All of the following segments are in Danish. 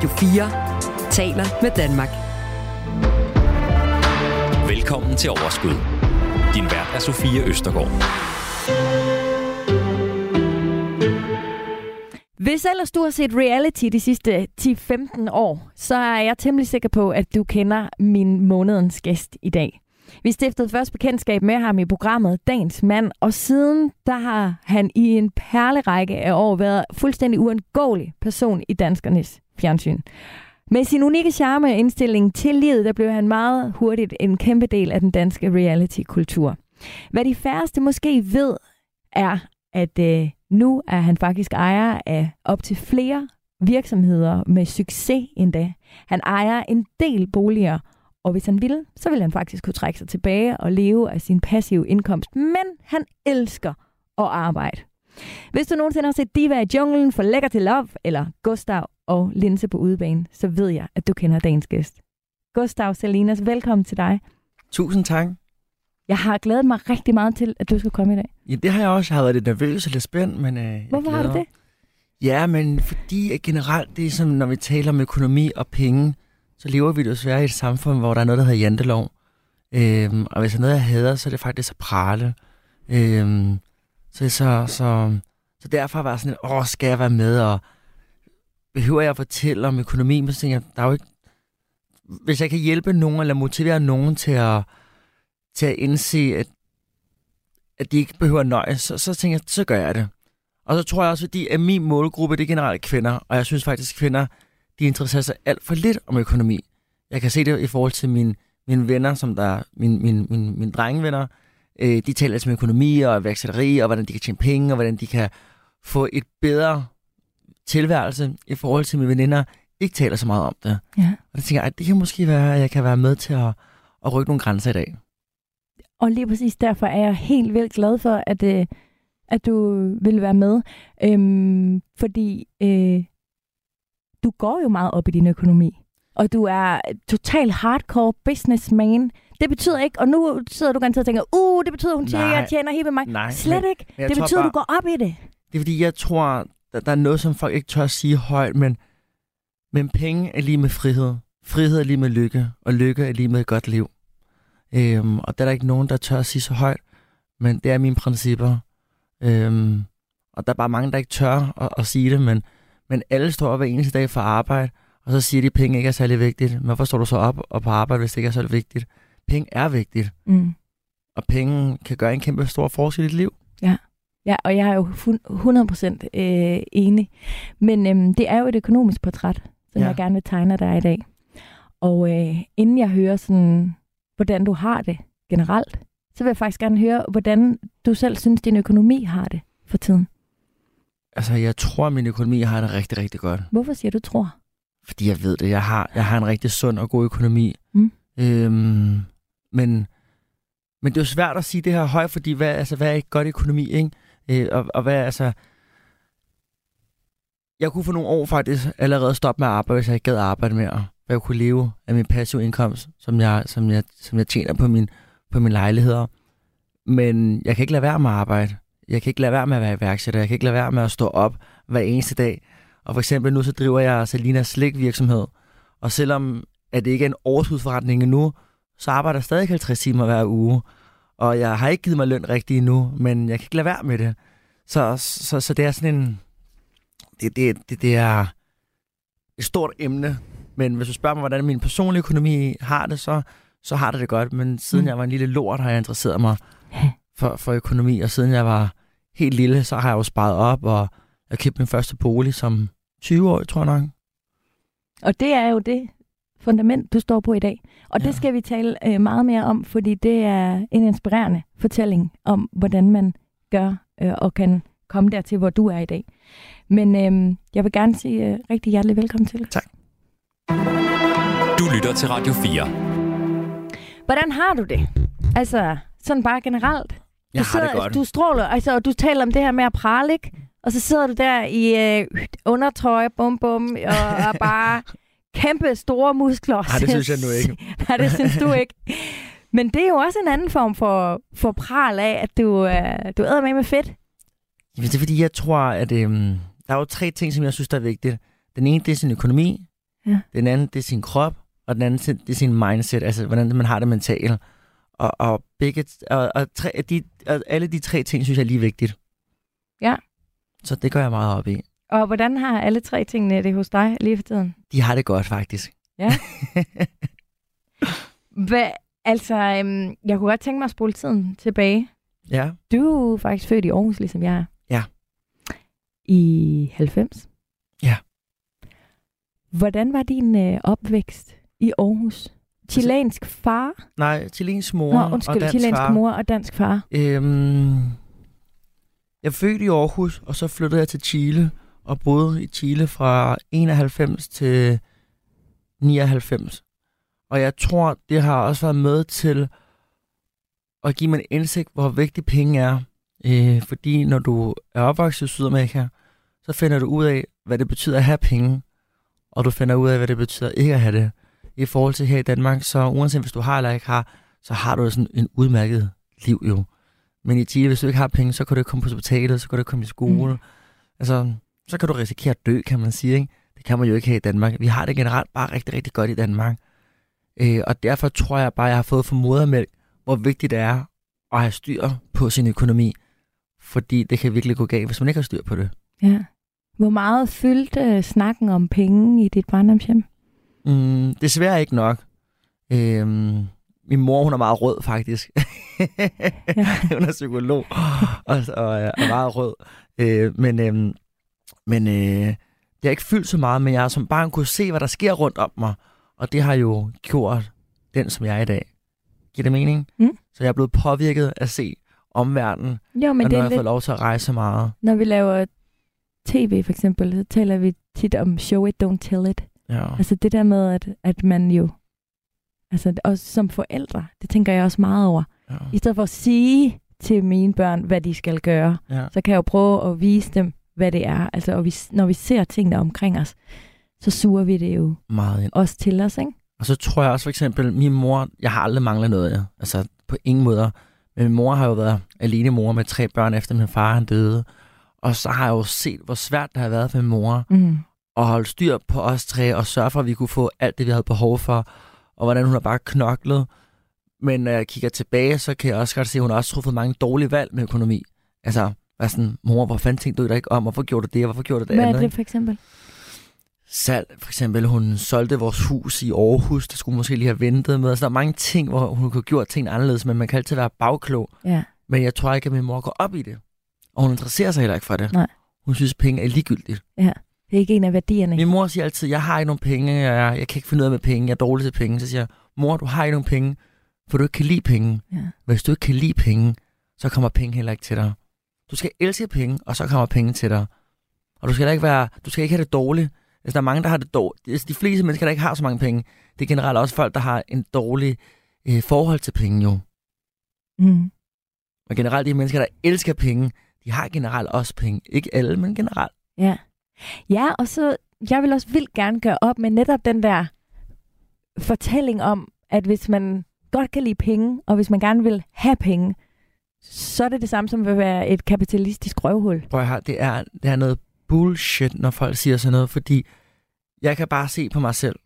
Radio 4 taler med Danmark. Velkommen til Overskud. Din vært er Sofie Østergaard. Hvis ellers du har set reality de sidste 10-15 år, så er jeg temmelig sikker på, at du kender min månedens gæst i dag. Vi stiftede først bekendtskab med ham i programmet Dagens Mand, og siden der har han i en perlerække af år været fuldstændig uundgåelig person i danskernes fjernsyn. Med sin unikke charme og indstilling til livet, der blev han meget hurtigt en kæmpe del af den danske reality-kultur. Hvad de færreste måske ved, er, at øh, nu er han faktisk ejer af op til flere virksomheder med succes endda. Han ejer en del boliger, og hvis han ville, så ville han faktisk kunne trække sig tilbage og leve af sin passive indkomst. Men han elsker at arbejde. Hvis du nogensinde har set Diva i junglen, for lækker til love, eller Gustav og Linse på udebane, så ved jeg, at du kender dagens gæst. Gustav Salinas, velkommen til dig. Tusind tak. Jeg har glædet mig rigtig meget til, at du skal komme i dag. Ja, det har jeg også. Jeg har været lidt nervøs og lidt spændt, men øh, Hvorfor har du det? Ja, men fordi at generelt, det er som, når vi taler om økonomi og penge, så lever vi desværre i et samfund, hvor der er noget, der hedder jantelov. Øhm, og hvis der er noget, jeg hader, så er det faktisk at prale. Øhm, så, så, så, så derfor var jeg sådan, lidt, åh, skal jeg være med, og behøver jeg at fortælle om økonomi? Men så tænker jeg, der er jo ikke... Hvis jeg kan hjælpe nogen, eller motivere nogen til at, til at indse, at, at de ikke behøver nøjes, så, så tænker jeg, så gør jeg det. Og så tror jeg også, fordi at min målgruppe, det er generelt kvinder, og jeg synes faktisk, at kvinder, de interesserer sig alt for lidt om økonomi. Jeg kan se det i forhold til mine, mine venner, som der er mine, mine, mine, mine drengevenner. Øh, de taler altså om økonomi og iværksætteri, og hvordan de kan tjene penge, og hvordan de kan få et bedre tilværelse i forhold til mine veninder, ikke taler så meget om det. Ja. Og det tænker jeg, at det kan måske være, at jeg kan være med til at, at rykke nogle grænser i dag. Og lige præcis derfor er jeg helt vildt glad for, at, øh, at du vil være med. Øhm, fordi øh, du går jo meget op i din økonomi. Og du er total hardcore businessman. Det betyder ikke, og nu sidder du ganske og tænker, uh, det betyder, hun tjener, Nej. jeg tjener helt med mig. Nej, Slet men- ikke. men Det betyder, bare- du går op i det. Det er fordi, jeg tror, der, der er noget, som folk ikke tør at sige højt, men, men penge er lige med frihed. Frihed er lige med lykke, og lykke er lige med et godt liv. Øhm, og der er der ikke nogen, der tør at sige så højt, men det er mine principper. Øhm, og der er bare mange, der ikke tør at, at sige det, men, men alle står op hver eneste dag for arbejde, og så siger de, at penge ikke er særlig vigtigt. Men hvorfor står du så op og på arbejde, hvis det ikke er særlig vigtigt? Penge er vigtigt, Mm. og penge kan gøre en kæmpe stor forskel i dit liv. Ja, og jeg er jo fun- 100% øh, enig. Men øhm, det er jo et økonomisk portræt, som Ja. jeg gerne vil tegne dig i dag. Og øh, inden jeg hører sådan, hvordan du har det generelt, så vil jeg faktisk gerne høre, hvordan du selv synes, din økonomi har det for tiden. Altså, jeg tror, min økonomi har det rigtig, rigtig godt. Hvorfor siger du tror? Fordi jeg ved det. Jeg har, jeg har en rigtig sund og god økonomi. Mm. Øhm, men, men det er jo svært at sige det her højt, fordi hvad, altså, hvad er ikke godt økonomi, ikke? Øh, og, og hvad altså... Jeg kunne for nogle år faktisk allerede stoppe med at arbejde, hvis jeg ikke gad arbejde mere. Hvad jeg kunne leve af min passive indkomst, som jeg, som jeg, som jeg tjener på min, på mine lejligheder. Men jeg kan ikke lade være med at arbejde. Jeg kan ikke lade være med at være iværksætter. Jeg kan ikke lade være med at stå op hver eneste dag. Og for eksempel nu så driver jeg Salinas slik virksomhed. Og selvom at det ikke er en overskudsforretning endnu, så arbejder jeg stadig 50 timer hver uge. Og jeg har ikke givet mig løn rigtig endnu, men jeg kan ikke lade være med det. Så, så, så det er sådan en... Det, det, det, det er et stort emne. Men hvis du spørger mig, hvordan min personlige økonomi har det, så, så har det det godt. Men siden mm. jeg var en lille lort, har jeg interesseret mig for, for økonomi. Og siden jeg var helt lille, så har jeg jo sparet op, og jeg købte min første bolig som 20 år, tror jeg nok. Og det er jo det fundament, du står på i dag. Og ja. det skal vi tale øh, meget mere om, fordi det er en inspirerende fortælling om, hvordan man gør øh, og kan komme dertil, hvor du er i dag. Men øh, jeg vil gerne sige øh, rigtig hjertelig velkommen til. Tak. Du lytter til Radio 4. Hvordan har du det? Altså, sådan bare generelt. Jeg du har det godt. Du stråler, altså, og du taler om det her med at prale, ikke? Og så sidder du der i øh, undertrøje, bum bum, og, og bare kæmpe store muskler. Nej, det synes jeg nu ikke. Nej, det synes du ikke. Men det er jo også en anden form for, for pral af, at du, øh, du æder med med fedt. Jamen, det er fordi, jeg tror, at øhm, der er jo tre ting, som jeg synes, der er vigtigt. Den ene, det er sin økonomi. Ja. Den anden, det er sin krop, og den anden, det er sin mindset, altså hvordan man har det mentalt. Og, og, begge, og, og, tre, de, og alle de tre ting, synes jeg er lige vigtigt. Ja. Så det gør jeg meget op i. Og hvordan har alle tre tingene det hos dig lige for tiden? De har det godt, faktisk. Ja. Hvad, altså, øhm, jeg kunne godt tænke mig at spole tiden tilbage. ja. Du er faktisk født i Aarhus, ligesom jeg er. Ja. I 90? Ja. Hvordan var din øh, opvækst i Aarhus? Chilensk far? Nej, chilensk mor Nå, og undskyld, dansk chilensk far. mor og dansk far. Øhm, jeg er født i Aarhus, og så flyttede jeg til Chile, og boede i Chile fra 91 til 99. Og jeg tror, det har også været med til at give mig en indsigt, hvor vigtig penge er. Øh, fordi når du er opvokset i Sydamerika, så finder du ud af, hvad det betyder at have penge, og du finder ud af, hvad det betyder ikke at have det. I forhold til her i Danmark, så uanset hvis du har eller ikke har, så har du sådan en udmærket liv jo. Men i Chile, hvis du ikke har penge, så kan du ikke komme på hospitalet, så kan du ikke komme i skole. Mm. Altså, så kan du risikere at dø, kan man sige. Ikke? Det kan man jo ikke her i Danmark. Vi har det generelt bare rigtig, rigtig godt i Danmark. Øh, og derfor tror jeg bare, at jeg har fået for modermælk, hvor vigtigt det er at have styr på sin økonomi. Fordi det kan virkelig gå galt, hvis man ikke har styr på det. Ja. Hvor meget fyldte øh, snakken om penge i dit barndomshjem? Mm, desværre ikke nok. Øhm, min mor, hun er meget rød, faktisk. Hun er psykolog og, og er meget rød. Øh, men øhm, men øh, det har ikke fyldt så meget, men jeg har som barn kunne se, hvad der sker rundt om mig. Og det har jo gjort den, som jeg er i dag. Giver det mening? Mm. Så jeg er blevet påvirket af at se omverdenen, Jo, og men når det jeg er har lidt, fået lov til at rejse så meget. når vi laver tv for eksempel, så taler vi tit om show it, don't tell it. Ja. Altså det der med, at, at man jo, altså også som forældre, det tænker jeg også meget over. Ja. I stedet for at sige til mine børn, hvad de skal gøre, ja. så kan jeg jo prøve at vise dem, hvad det er. Altså, og vi, når vi ser tingene omkring os, så suger vi det jo Meget ind. også til os, ikke? Og så tror jeg også for eksempel, min mor, jeg har aldrig manglet noget, ja. altså på ingen måde. Men min mor har jo været alene mor med tre børn, efter min far han døde. Og så har jeg jo set, hvor svært det har været for min mor Mm. at holde styr på os tre, og sørge for, at vi kunne få alt det, vi havde behov for, og hvordan hun har bare knoklet. Men når jeg kigger tilbage, så kan jeg også godt se, at hun har også truffet mange dårlige valg med økonomi. Altså, hvad sådan, mor, hvor fanden tænkte du dig ikke om? Hvorfor gjorde du det, og hvorfor gjorde du det Hvad andet? er det for eksempel? salg, for eksempel, hun solgte vores hus i Aarhus, det skulle måske lige have ventet med. Altså, der er mange ting, hvor hun kunne have gjort ting anderledes, men man kan altid være bagklog. Ja. Men jeg tror ikke, at min mor går op i det. Og hun interesserer sig heller ikke for det. Nej. Hun synes, penge er ligegyldigt. Det er ikke en af værdierne. Min mor siger altid, jeg har ikke nogen penge, jeg, jeg kan ikke finde ud af med penge, jeg er dårlig til penge. Så siger jeg, mor, du har ikke nogen penge, for du ikke kan lide penge. Ja. Hvis du ikke kan lide penge, så kommer penge heller ikke til dig. Du skal elske penge, og så kommer penge til dig. Og du skal ikke være, du skal ikke have det dårligt. Altså, der er mange, der har det dårligt. Altså, de fleste mennesker, der ikke har så mange penge, det er generelt også folk, der har en dårlig øh, forhold til penge jo. Mm. Og generelt de mennesker, der elsker penge, de har generelt også penge. Ikke alle, men generelt. Ja. Ja, og så, jeg vil også vildt gerne gøre op med netop den der fortælling om, at hvis man godt kan lide penge, og hvis man gerne vil have penge, så er det det samme som at være et kapitalistisk røvhul. Prøv at høre, det er, det er noget bullshit, når folk siger sådan noget, fordi jeg kan bare se på mig selv.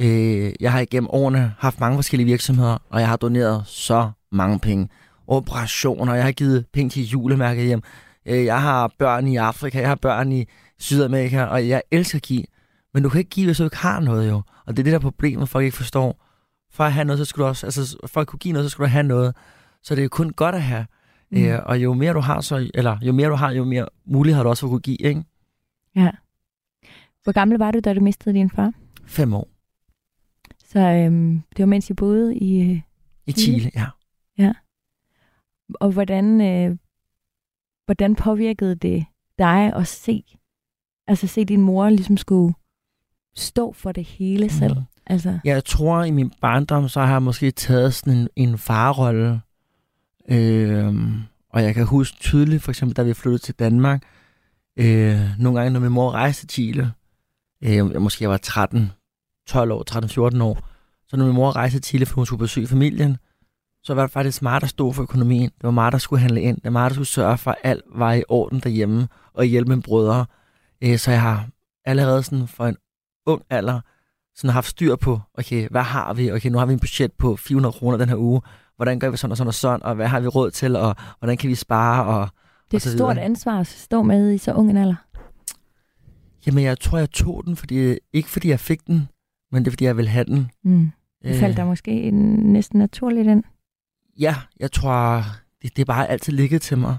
Øh, jeg har igennem årene haft mange forskellige virksomheder, og jeg har doneret så mange penge. Operationer, jeg har givet penge til julemærket hjem. Øh, jeg har børn i Afrika, jeg har børn i Sydamerika, og jeg elsker at give. Men du kan ikke give, hvis du ikke har noget jo. Og det er det der problemet, folk ikke forstår. For at have noget, så skulle du også, altså for at kunne give noget, så skulle du have noget. Så det er jo kun godt at have. Mm. Øh, og jo mere du har, så, eller jo mere du har, jo mere mulighed har du også for at kunne give, ikke? Ja. Hvor gammel var du, da du mistede din far? Fem år. Så øhm, det var mens I boede i... øh, I Chile? Chile, ja. Og hvordan, øh, hvordan påvirkede det dig at se, altså se din mor ligesom skulle stå for det hele selv? Mm. Altså, Jeg tror, i min barndom, så har jeg måske taget sådan en, en farrolle. Øh, og jeg kan huske tydeligt, for eksempel, da vi flyttede til Danmark, øh, nogle gange, når min mor rejste til Chile, øh, måske jeg var 13, 12 år, 13-14 år, så når min mor rejste til Chile, for hun skulle besøge familien, så var det faktisk mig, der stod for økonomien. Det var mig, der skulle handle ind. Det var mig, der skulle sørge for, at alt var i orden derhjemme, og hjælpe mine brødre. Øh, så jeg har allerede sådan for en ung alder sådan haft styr på, okay, hvad har vi? Okay, nu har vi en budget på 400 kroner den her uge. Hvordan gør vi sådan og sådan og sådan? Og hvad har vi råd til? Og hvordan kan vi spare? Og, Det er et stort videre. ansvar at stå med i så ung en alder. Jamen, jeg tror, jeg tog den, fordi, ikke fordi jeg fik den, men det er, fordi jeg ville have den. Mm. Det faldt der måske en- næsten naturligt ind. Ja, jeg tror, det, det er bare altid ligget til mig.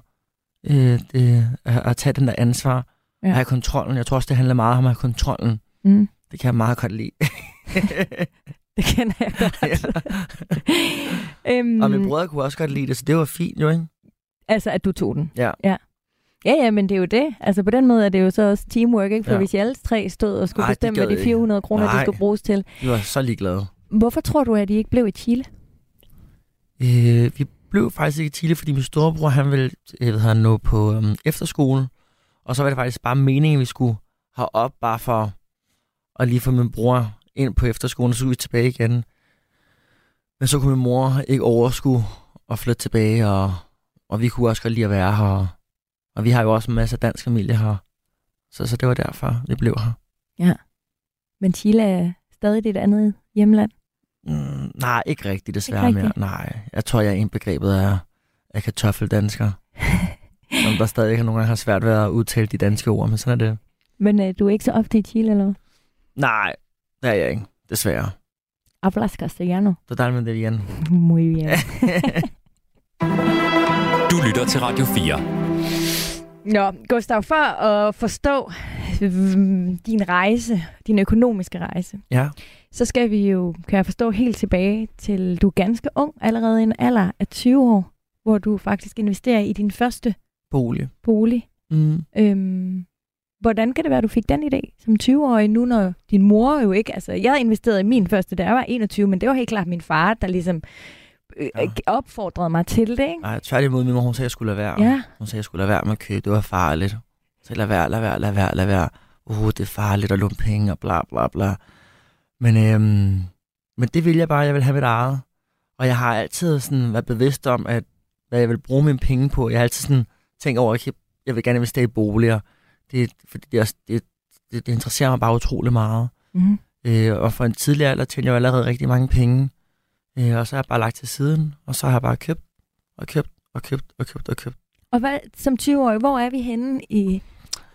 Øh, det, at, at tage den der ansvar. Ja. At have kontrollen. Jeg tror også, det handler meget om at have kontrollen. Mm. Det kan jeg meget godt lide. Det kender jeg godt. øhm, Og min brødre kunne også godt lide det, så det var fint jo, ikke? Altså, at du tog den. Ja. ja. Ja, ja, men det er jo det. Altså, på den måde er det jo så også teamwork, ikke? For ja. Hvis I alle tre stod og skulle Ej, bestemme, hvad gad de jeg 400 kroner, de skulle bruges til. Vi var så ligeglade. Hvorfor tror du, at de ikke blev i Chile? Øh, vi blev faktisk ikke tidligt, fordi min storebror, han ville jeg ved, han, nå på øhm, efterskole. Og så var det faktisk bare meningen, at vi skulle have op, bare for at lige få min bror ind på efterskolen, og så skulle vi tilbage igen. Men så kunne min mor ikke overskue at flytte tilbage, og, og vi kunne også godt lide at være her. Og, og vi har jo også en masse dansk familie her. Så, så det var derfor, vi blev her. Men Chile er stadig dit andet hjemland. Mm, nej, ikke rigtigt desværre Ikke mere. rigtigt? Nej, jeg tror, jeg er indbegrebet af, af kartoffeldansker. som der stadig nogle gange har svært ved at udtale de danske ord, men sådan er det. Men øh, du er ikke så ofte i Chile, eller? Nej, det er jeg ikke, desværre. Hablas castellano. Totalmente bien. Muy bien. Du lytter til Radio 4. Nå, Gustav, for at forstå mm, din rejse, din økonomiske rejse, ja, så skal vi jo, kan jeg forstå, helt tilbage til, du er ganske ung, allerede i en alder af 20 år, hvor du faktisk investerer i din første bolig. bolig. Mm. Øhm, hvordan kan det være, at du fik den idé som 20-årig nu, når din mor jo ikke... Altså, jeg investerede i min første, da jeg var 21, men det var helt klart min far, der ligesom øh, Ja. opfordrede mig til det, ikke? Nej, tværtimod, min mor, hun sagde, at jeg skulle lade være. Ja, Hun sagde, at jeg skulle lade være med at købe. Det var farligt. Så lad være, lad være, lad være, lad være. Uh, det er farligt at låne penge og bla bla bla. Men, øhm, men det vil jeg bare, jeg vil have mit eget. Og jeg har altid sådan været bevidst om, at hvad jeg vil bruge mine penge på. Jeg har altid sådan tænkt over, at jeg vil gerne investere i boliger. Det, fordi det, det, det, det interesserer mig bare utrolig meget. mm-hmm. Øh, og for en tidlig alder tjente jeg jo allerede rigtig mange penge. Øh, og så har jeg bare lagt til siden, og så har jeg bare købt og købt og købt og købt og købt. Og hvad, som 20-årig, hvor er vi henne i...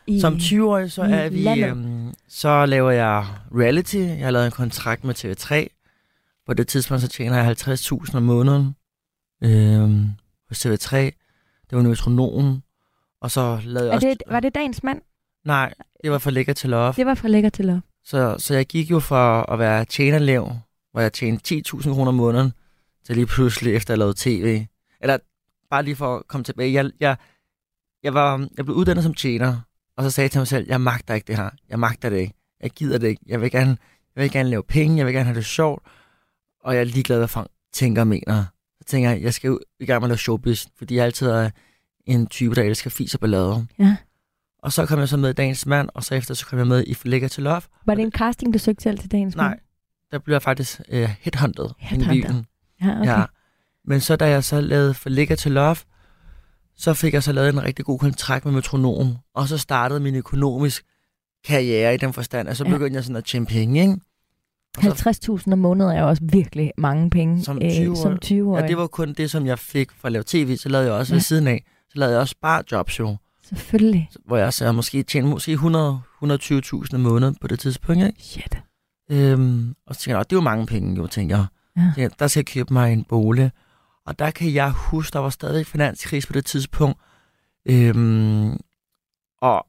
i Som 20-årig, så er vi, øhm, så laver jeg reality. Jeg har lavet en kontrakt med TV3. På det tidspunkt, så tjener jeg 50.000 om måneden øhm, hos TV3. Det var metronomen. Og så lavede jeg Er også... det, var det dagens mand? Nej, det var for lækker til love. Det var for lækker til lov. Så, så jeg gik jo fra at være tjenerlev, hvor jeg tjente 10.000 kroner om måneden, til lige pludselig efter jeg lavede tv. Eller bare lige for at komme tilbage. Jeg, jeg, jeg, var, jeg blev uddannet som tjener, og så sagde jeg til mig selv, jeg magter ikke det her. Jeg magter det ikke. Jeg gider det ikke. Jeg vil gerne, jeg vil gerne lave penge. Jeg vil gerne have det sjovt. Og jeg er ligeglad, hvad folk tænker og mener. Så tænker jeg, jeg skal jo i gang med at lave showbiz, fordi jeg altid er en type, der elsker fis og ballade. Ja. Og så kom jeg så med i Dagens Mand, og så efter så kom jeg med i Forlægger til Love. Var det en casting, du søgte selv til dagens Nej, mand? der blev jeg faktisk uh, headhunted i Headhunted. Ja, okay. Ja. Men så da jeg så lavede For til Love, så fik jeg så lavet en rigtig god kontrakt med Metronom, og så startede min økonomisk karriere i den forstand, og så Ja. begyndte jeg sådan at tjene penge, ikke? Og så, 50.000 om måneden er jo også virkelig mange penge Som øh, 20-årig. som 20 ja, det var kun det, som jeg fik for at lave tv, så lavede jeg også Ja. ved siden af, så lavede jeg også bare jobs jo, Selvfølgelig. hvor jeg så måske tjente måske 100 120.000 om måneden på det tidspunkt, ikke? Shit. Øhm, og så tænkte jeg, "Åh, det er jo mange penge, jo, tænkte jeg. Ja. Der skal jeg købe mig en bolig. Og der kan jeg huske, der var stadig finanskrise på det tidspunkt. Øhm, og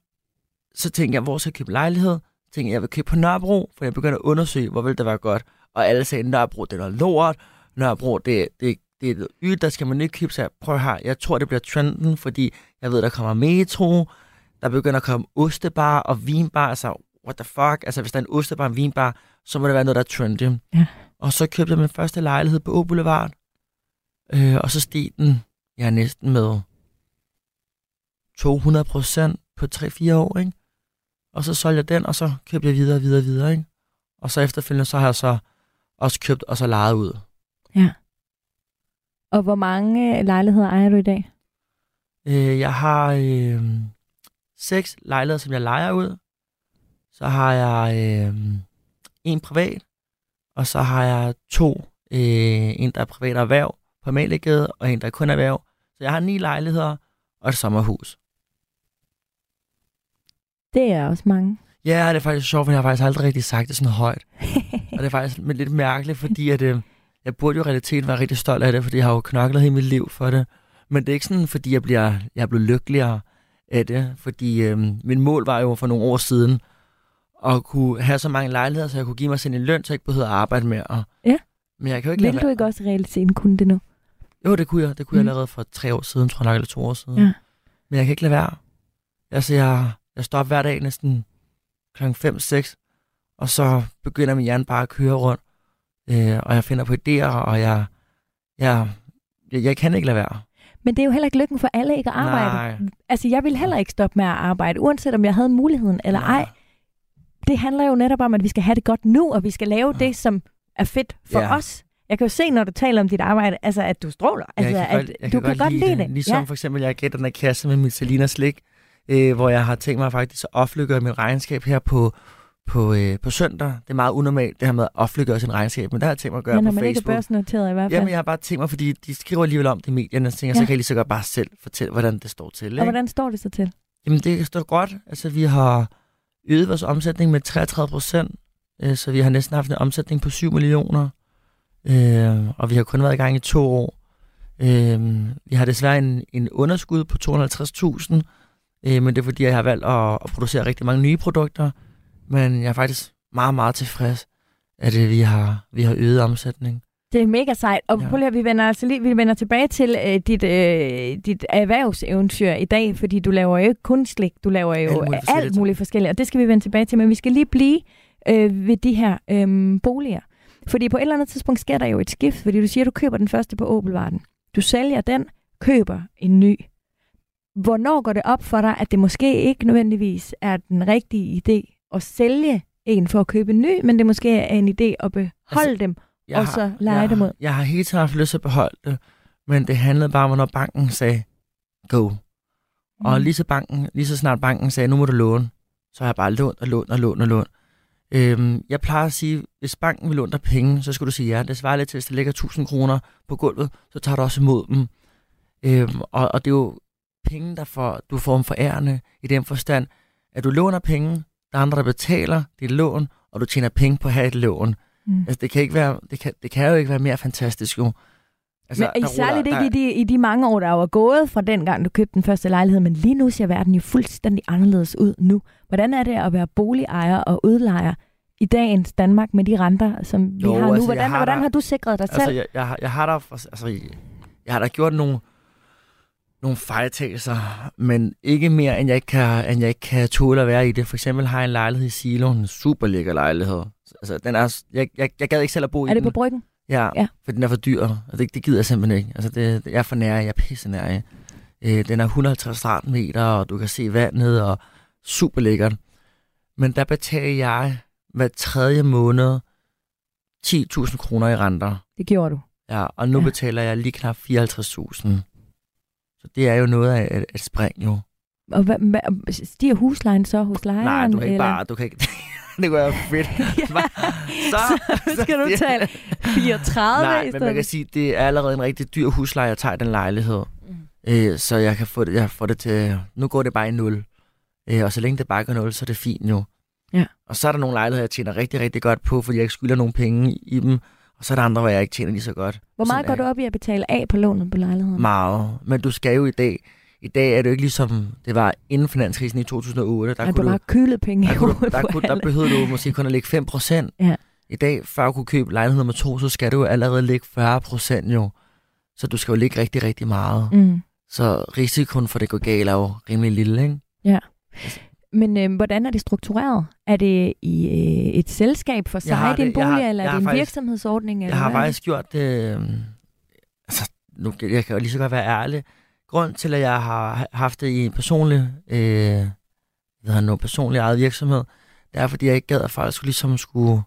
så tænkte jeg, hvor skal jeg købe lejlighed? Så tænkte jeg, jeg vil købe på Nørrebro, for jeg begyndte at undersøge, hvor vil det være godt. Og alle sagde, Nørrebro, det er noget lort. Nørrebro, det, det, det er noget der skal man ikke. Så jeg, prøv her, jeg tror, det bliver trenden, fordi jeg ved, der kommer metro, der begynder at komme ostebar og vinbar. Altså, what the fuck? Altså, hvis der er en ostebar og en vinbar, så må det være noget, der er trendy. Ja. Og så købte jeg min første lejlighed på Å Boulevard. Øh, og så steg den, ja, næsten med 200 procent på 3-4 år, ikke? Og så solgte jeg den, og så købte jeg videre, videre, videre, ikke? Og så efterfølgende, så har jeg så også købt og så lejet ud. Og hvor mange lejligheder ejer du i dag? Øh, jeg har øh, seks lejligheder, som jeg lejer ud. Så har jeg øh, en privat, og så har jeg to. Øh, en, der er privat erhverv på Malegade, og en, der er kun erhverv. Så jeg har ni lejligheder og et sommerhus. Det er også mange. Ja, det er faktisk sjovt, for jeg har faktisk aldrig rigtig sagt det sådan højt. og det er faktisk lidt mærkeligt, fordi at, øh, jeg burde jo i realiteten være rigtig stolt af det, fordi jeg har jo knoklet hele mit liv for det. Men det er ikke sådan, fordi jeg, bliver, jeg er blevet lykkeligere af det, fordi øh, min mål var jo for nogle år siden at kunne have så mange lejligheder, så jeg kunne give mig selv en løn, så jeg ikke behøvede at arbejde mere. Ja. Men jeg kan jo ikke Vil du ikke også i realiteten kunne det nu? Jo, det kunne jeg. Det kunne. Mm. jeg allerede for tre år siden, tror jeg nok, eller to år siden. Ja. Men jeg kan ikke lade være. Altså, jeg, jeg står op hver dag næsten kl. 5-6, og så begynder min hjerne bare at køre rundt. Øh, og jeg finder på idéer, og jeg, jeg, jeg, jeg kan ikke lade være. Men det er jo heller ikke lykken for alle ikke at arbejde. Nej. Altså, jeg ville heller ikke stoppe med at arbejde, uanset om jeg havde muligheden eller Nej. ej. Det handler jo netop om, at vi skal have det godt nu, og vi skal lave Ja. det, som er fedt for Ja. os. Jeg kan jo se, når du taler om dit arbejde, altså, at du stråler. Altså, jeg kan at godt, jeg du kan godt lide det. Ligesom ja. for eksempel, jeg har gættet den her kasse med Michelina slik, øh, hvor jeg har tænkt mig faktisk at offentliggøre mit regnskab her på, på, øh, på søndag. Det er meget unormalt, det her med at offentliggøre sin regnskab, men det har jeg tænkt mig at gøre Men på man ikke er Facebook. børsnoteret i hvert fald. Jamen, jeg har bare tænkt mig, fordi de skriver alligevel om det i medierne, så tænker Ja. så kan jeg lige så godt bare selv fortælle, hvordan det står til. Og Ikke? hvordan står det så til? Jamen, det står godt. Altså, vi har øget vores omsætning med 33 procent, øh, så vi har næsten haft en omsætning på 7 millioner, øh, og vi har kun været i gang i to år. Øh, vi har desværre en, en underskud på 250.000, øh, men det er fordi, jeg har valgt at, at producere rigtig mange nye produkter, men jeg er faktisk meget, meget tilfreds, at øh, vi, har, vi har øget omsætning. Det er mega sejt. Og Ja. prøv lige, vi vender, altså lige, vi vender tilbage til øh, dit, øh, dit erhvervseventyr i dag, fordi du laver jo ikke kun slik, du laver jo Alt muligt alt forskelligt. muligt forskelligt, og det skal vi vende tilbage til, men vi skal lige blive øh, ved de her øh, boliger. Fordi på et eller andet tidspunkt sker der jo et skift, fordi du siger, at du køber den første på Opelvarden. Du sælger den, køber en ny. Hvornår går det op for dig, at det måske ikke nødvendigvis er den rigtige idé at sælge en for at købe en ny, men det måske er en idé at beholde altså, dem og så lege jeg, dem ud. Jeg har hele tiden haft lyst til at beholde det, men det handlede bare om, når banken sagde, go. Og Mm. lige så, banken, lige så snart banken sagde, nu må du låne, så har jeg bare lånt og lånt og lånt og lånt. Øhm, jeg plejer at sige, hvis banken vil låne dig penge, så skal du sige ja. Det svarer lidt til, hvis der ligger 1000 kroner på gulvet, så tager du også imod dem. Øhm, og, og det er jo penge, der får, du får om forærende i den forstand, at du låner penge, der er andre, der betaler dit lån, og du tjener penge på at have et lån. Mm. Altså, det kan, ikke være, det, kan, det kan jo ikke være mere fantastisk, jo. Altså, Men der særligt ruller- ikke i de, i de mange år, der var gået fra den gang, du købte den første lejlighed, men lige nu ser verden jo fuldstændig anderledes ud nu. Hvordan er det at være boligejer og udlejer i dagens Danmark med de renter, som vi Jo, har nu? altså, jeg hvordan, har hvordan da- har du sikret dig Altså, selv? jeg, jeg, har- jeg har da, altså, jeg har da gjort nogle, nogle fejltagelser, men ikke mere, end jeg ikke kan, end jeg ikke kan tåle at være i det. For eksempel har jeg en lejlighed i Silo, en super lækker lejlighed. Altså, den er, jeg, jeg, jeg gad ikke selv at bo i Er det den. på bryggen? Ja, Ja. for den er for dyr, og det, det gider jeg simpelthen ikke. Altså, det, jeg er for nær, jeg er pisse nær. Øh, den er 150 kvadratmeter, og du kan se vandet, og super lækkert. Men der betaler jeg hver tredje måned 10.000 kroner i renter. Det gjorde du. Ja, og nu ja. betaler jeg lige knap 54.000. Så det er jo noget af et, et spring, jo. Og hvad, hvad, stiger huslejen så hos lejeren? Nej, du kan ikke eller? bare... Du kan ikke, det kunne være fedt. så, så skal du betale 34 Nej, men man kan sige, det er allerede en rigtig dyr husleje, jeg tager den lejlighed. Mm. Øh, så jeg kan få det, jeg får det til... Nu går det bare i nul. Øh, og så længe det bare går nul, så er det fint jo. Ja. Og så er der nogle lejligheder, jeg tjener rigtig, rigtig godt på, fordi jeg ikke skylder nogen penge i dem. Og så er der andre, hvor jeg ikke tjener lige så godt. Hvor meget går du op i at betale af på lånet på lejligheden? Meget. Men du skal jo i dag... I dag er det jo ikke ligesom det var inden finanskrisen i 2008. Der du kunne du, bare kølet penge der, kunne, du, der, kunne, der behøvede du måske kun at lægge 5 procent. Ja. I dag, før du kunne købe lejlighed nummer to, så skal du jo allerede lægge 40 procent jo. Så du skal jo lægge rigtig, rigtig meget. Mm. Så risikoen for, at det går galt, er jo rimelig lille, ikke? Men øh, hvordan er det struktureret? Er det i øh, et selskab for sig, din bolig, har- eller er det en faktisk- virksomhedsordning? Eller Jeg har hvad? faktisk gjort. Øh, altså, nu, jeg kan jo lige så godt være ærlig. Grund til, at jeg har haft det i en personlig, øh, hvad noget, personlig eget virksomhed, det er, fordi jeg ikke gad, at folk skulle ligesom skulle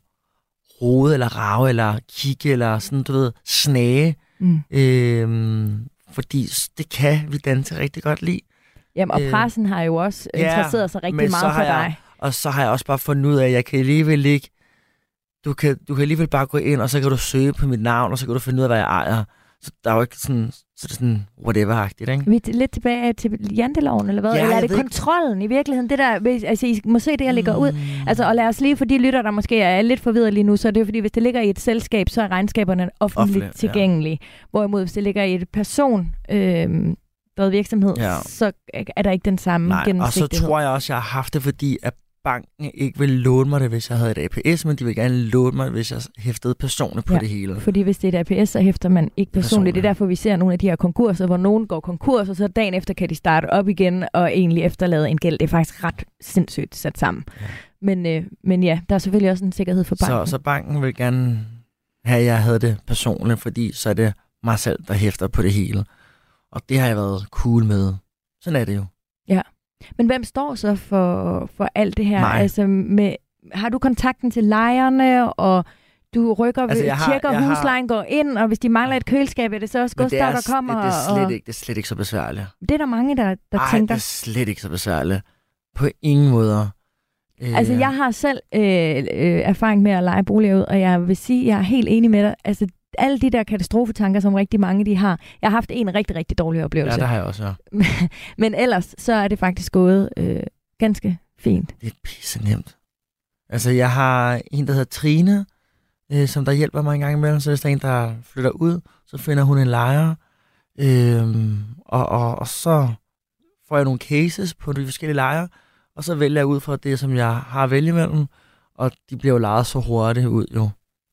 rode, eller rave, eller kigge, eller sådan, du ved, snage. Mm. Øh, fordi det kan vi danse rigtig godt lide. Jamen, og øh, pressen har jo også ja, interesseret sig rigtig meget for jeg- dig. Og så har jeg også bare fundet ud af, at jeg kan alligevel ikke du kan, du kan alligevel bare gå ind, og så kan du søge på mit navn, og så kan du finde ud af, hvad jeg ejer. Så der er jo ikke sådan, så det er sådan whatever-agtigt, ikke? Vi er lidt tilbage til janteloven, eller hvad? Ja, eller er det ved ikke. kontrollen i virkeligheden? Det der, hvis- altså, I må se det, jeg lægger ud. Mm. Altså, og lad os lige, for de lytter, der måske er lidt forvirret lige nu, så er det jo fordi, hvis det ligger i et selskab, så er regnskaberne offentligt ja. tilgængelige. Hvorimod, hvis det ligger i et person, øh, drevet virksomhed, Ja. så er der ikke den samme Nej, og så gennemsigtighed. tror jeg også, jeg har haft det, fordi at banken ikke vil låne mig det, hvis jeg havde et APS, men de vil gerne låne mig, hvis jeg hæftede personligt på Ja. det hele. Fordi hvis det er et APS, så hæfter man ikke personligt. Personligt. Det er derfor, vi ser nogle af de her konkurser, hvor nogen går konkurs, og så dagen efter kan de starte op igen og egentlig efterlade en gæld. Det er faktisk ret sindssygt sat sammen. Ja. Men, øh, men ja, der er selvfølgelig også en sikkerhed for banken. Så, så banken vil gerne have, at jeg havde det personligt, fordi så er det mig selv, der hæfter på det hele. Og det har jeg været cool med. Sådan er det jo. Men hvem står så for, for alt det her? Mig. Altså med, har du kontakten til lejerne, og du rykker, Altså, jeg har- tjekker jeg har- huslejen, går ind, og hvis de mangler et køleskab, er det så også Gustav, er, der kommer? det, det, er slet og, ikke, det er slet ikke så besværligt. det er der mange, der, der Ej, tænker. det er slet ikke så besværligt. På ingen måder. Øh, Altså, jeg har selv øh, øh, erfaring med at lege boliger ud, og jeg vil sige, jeg er helt enig med dig. Altså, alle de der katastrofetanker, som rigtig mange de har. Jeg har haft en rigtig, rigtig dårlig Ja, oplevelse. det har jeg også, ja. Men ellers, så er det faktisk gået øh, ganske fint. Det er pisse nemt. Altså, jeg har en, der hedder Trine, øh, som der hjælper mig en gang imellem. Så hvis der er en, der flytter ud, så finder hun en lejer. Øhm, og, og, og så får jeg nogle cases på de forskellige lejre, og så vælger jeg ud fra det, som jeg har at vælge imellem. Og de bliver jo lejet så hurtigt ud, jo.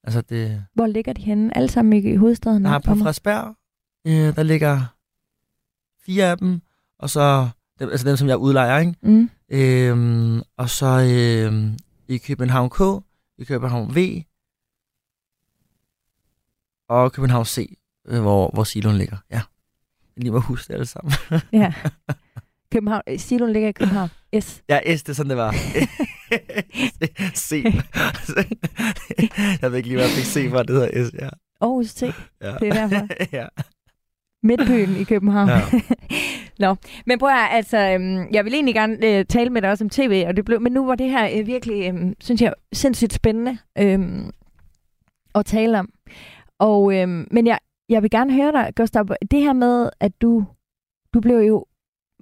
Altså, det... Hvor ligger de henne? Alle sammen i hovedstaden? Op på? Frederiksberg, øh, der ligger fire af dem, og så dem, altså dem, som jeg udlejer, ikke? Mm. Øhm, og så øhm, i København K, i København V, og København C, øh, hvor, hvor siloen ligger. Ja. Jeg lige må huske det alle sammen. Ja. København, øh, Siloen ligger i København. S. Ja, S, det er sådan, det var. C. jeg ved ikke lige, hvad jeg fik C for, det hedder S, ja. Aarhus T. ja. Det er derfor. ja. Midtbyen i København. Ja. Nå, men prøv at høre, altså, øhm, jeg vil egentlig gerne øh, tale med dig også om tv, og det blev, men nu var det her øh, virkelig, øh, synes jeg, sindssygt spændende øh, at tale om. Og, øh, men jeg, jeg vil gerne høre dig, Gustav, det her med, at du, du blev jo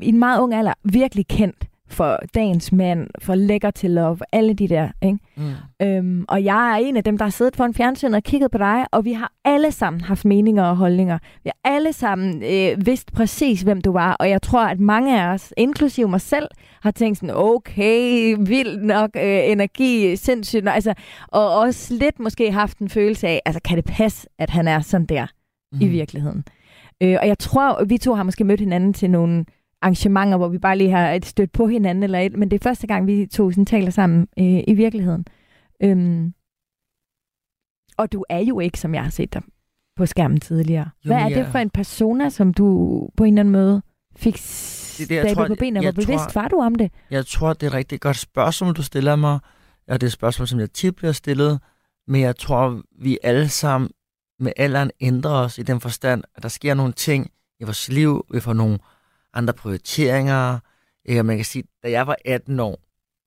i en meget ung alder virkelig kendt for dagens mand, for lækker til love, alle de der, ikke? Mm. Øhm, og jeg er en af dem, der har siddet foran fjernsynet og kigget på dig, og vi har alle sammen haft meninger og holdninger. Vi har alle sammen øh, vidst præcis, hvem du var, og jeg tror, at mange af os, inklusive mig selv, har tænkt sådan, okay, vild nok øh, energi, sindssygt, nok, altså, og også lidt måske haft en følelse af, altså kan det passe, at han er sådan der mm. i virkeligheden? Øh, og jeg tror, vi to har måske mødt hinanden til nogle arrangementer, hvor vi bare lige har et stødt på hinanden, eller et, men det er første gang, vi to sådan taler sammen øh, i virkeligheden. Øhm, og du er jo ikke, som jeg har set dig på skærmen tidligere. Jo, Hvad er men det jeg- for en persona, som du på en eller anden måde fik det, jeg stablet tror, på benene? jeg Hvor bevidst tror- var du om det? Jeg tror, det er et rigtig godt spørgsmål, du stiller mig. Og det er et spørgsmål, som jeg tit bliver stillet. Men jeg tror, vi alle sammen med alderen ændrer os i den forstand, at der sker nogle ting i vores liv. Vi får nogle andre prioriteringer. Øh, man kan sige, da jeg var 18 år,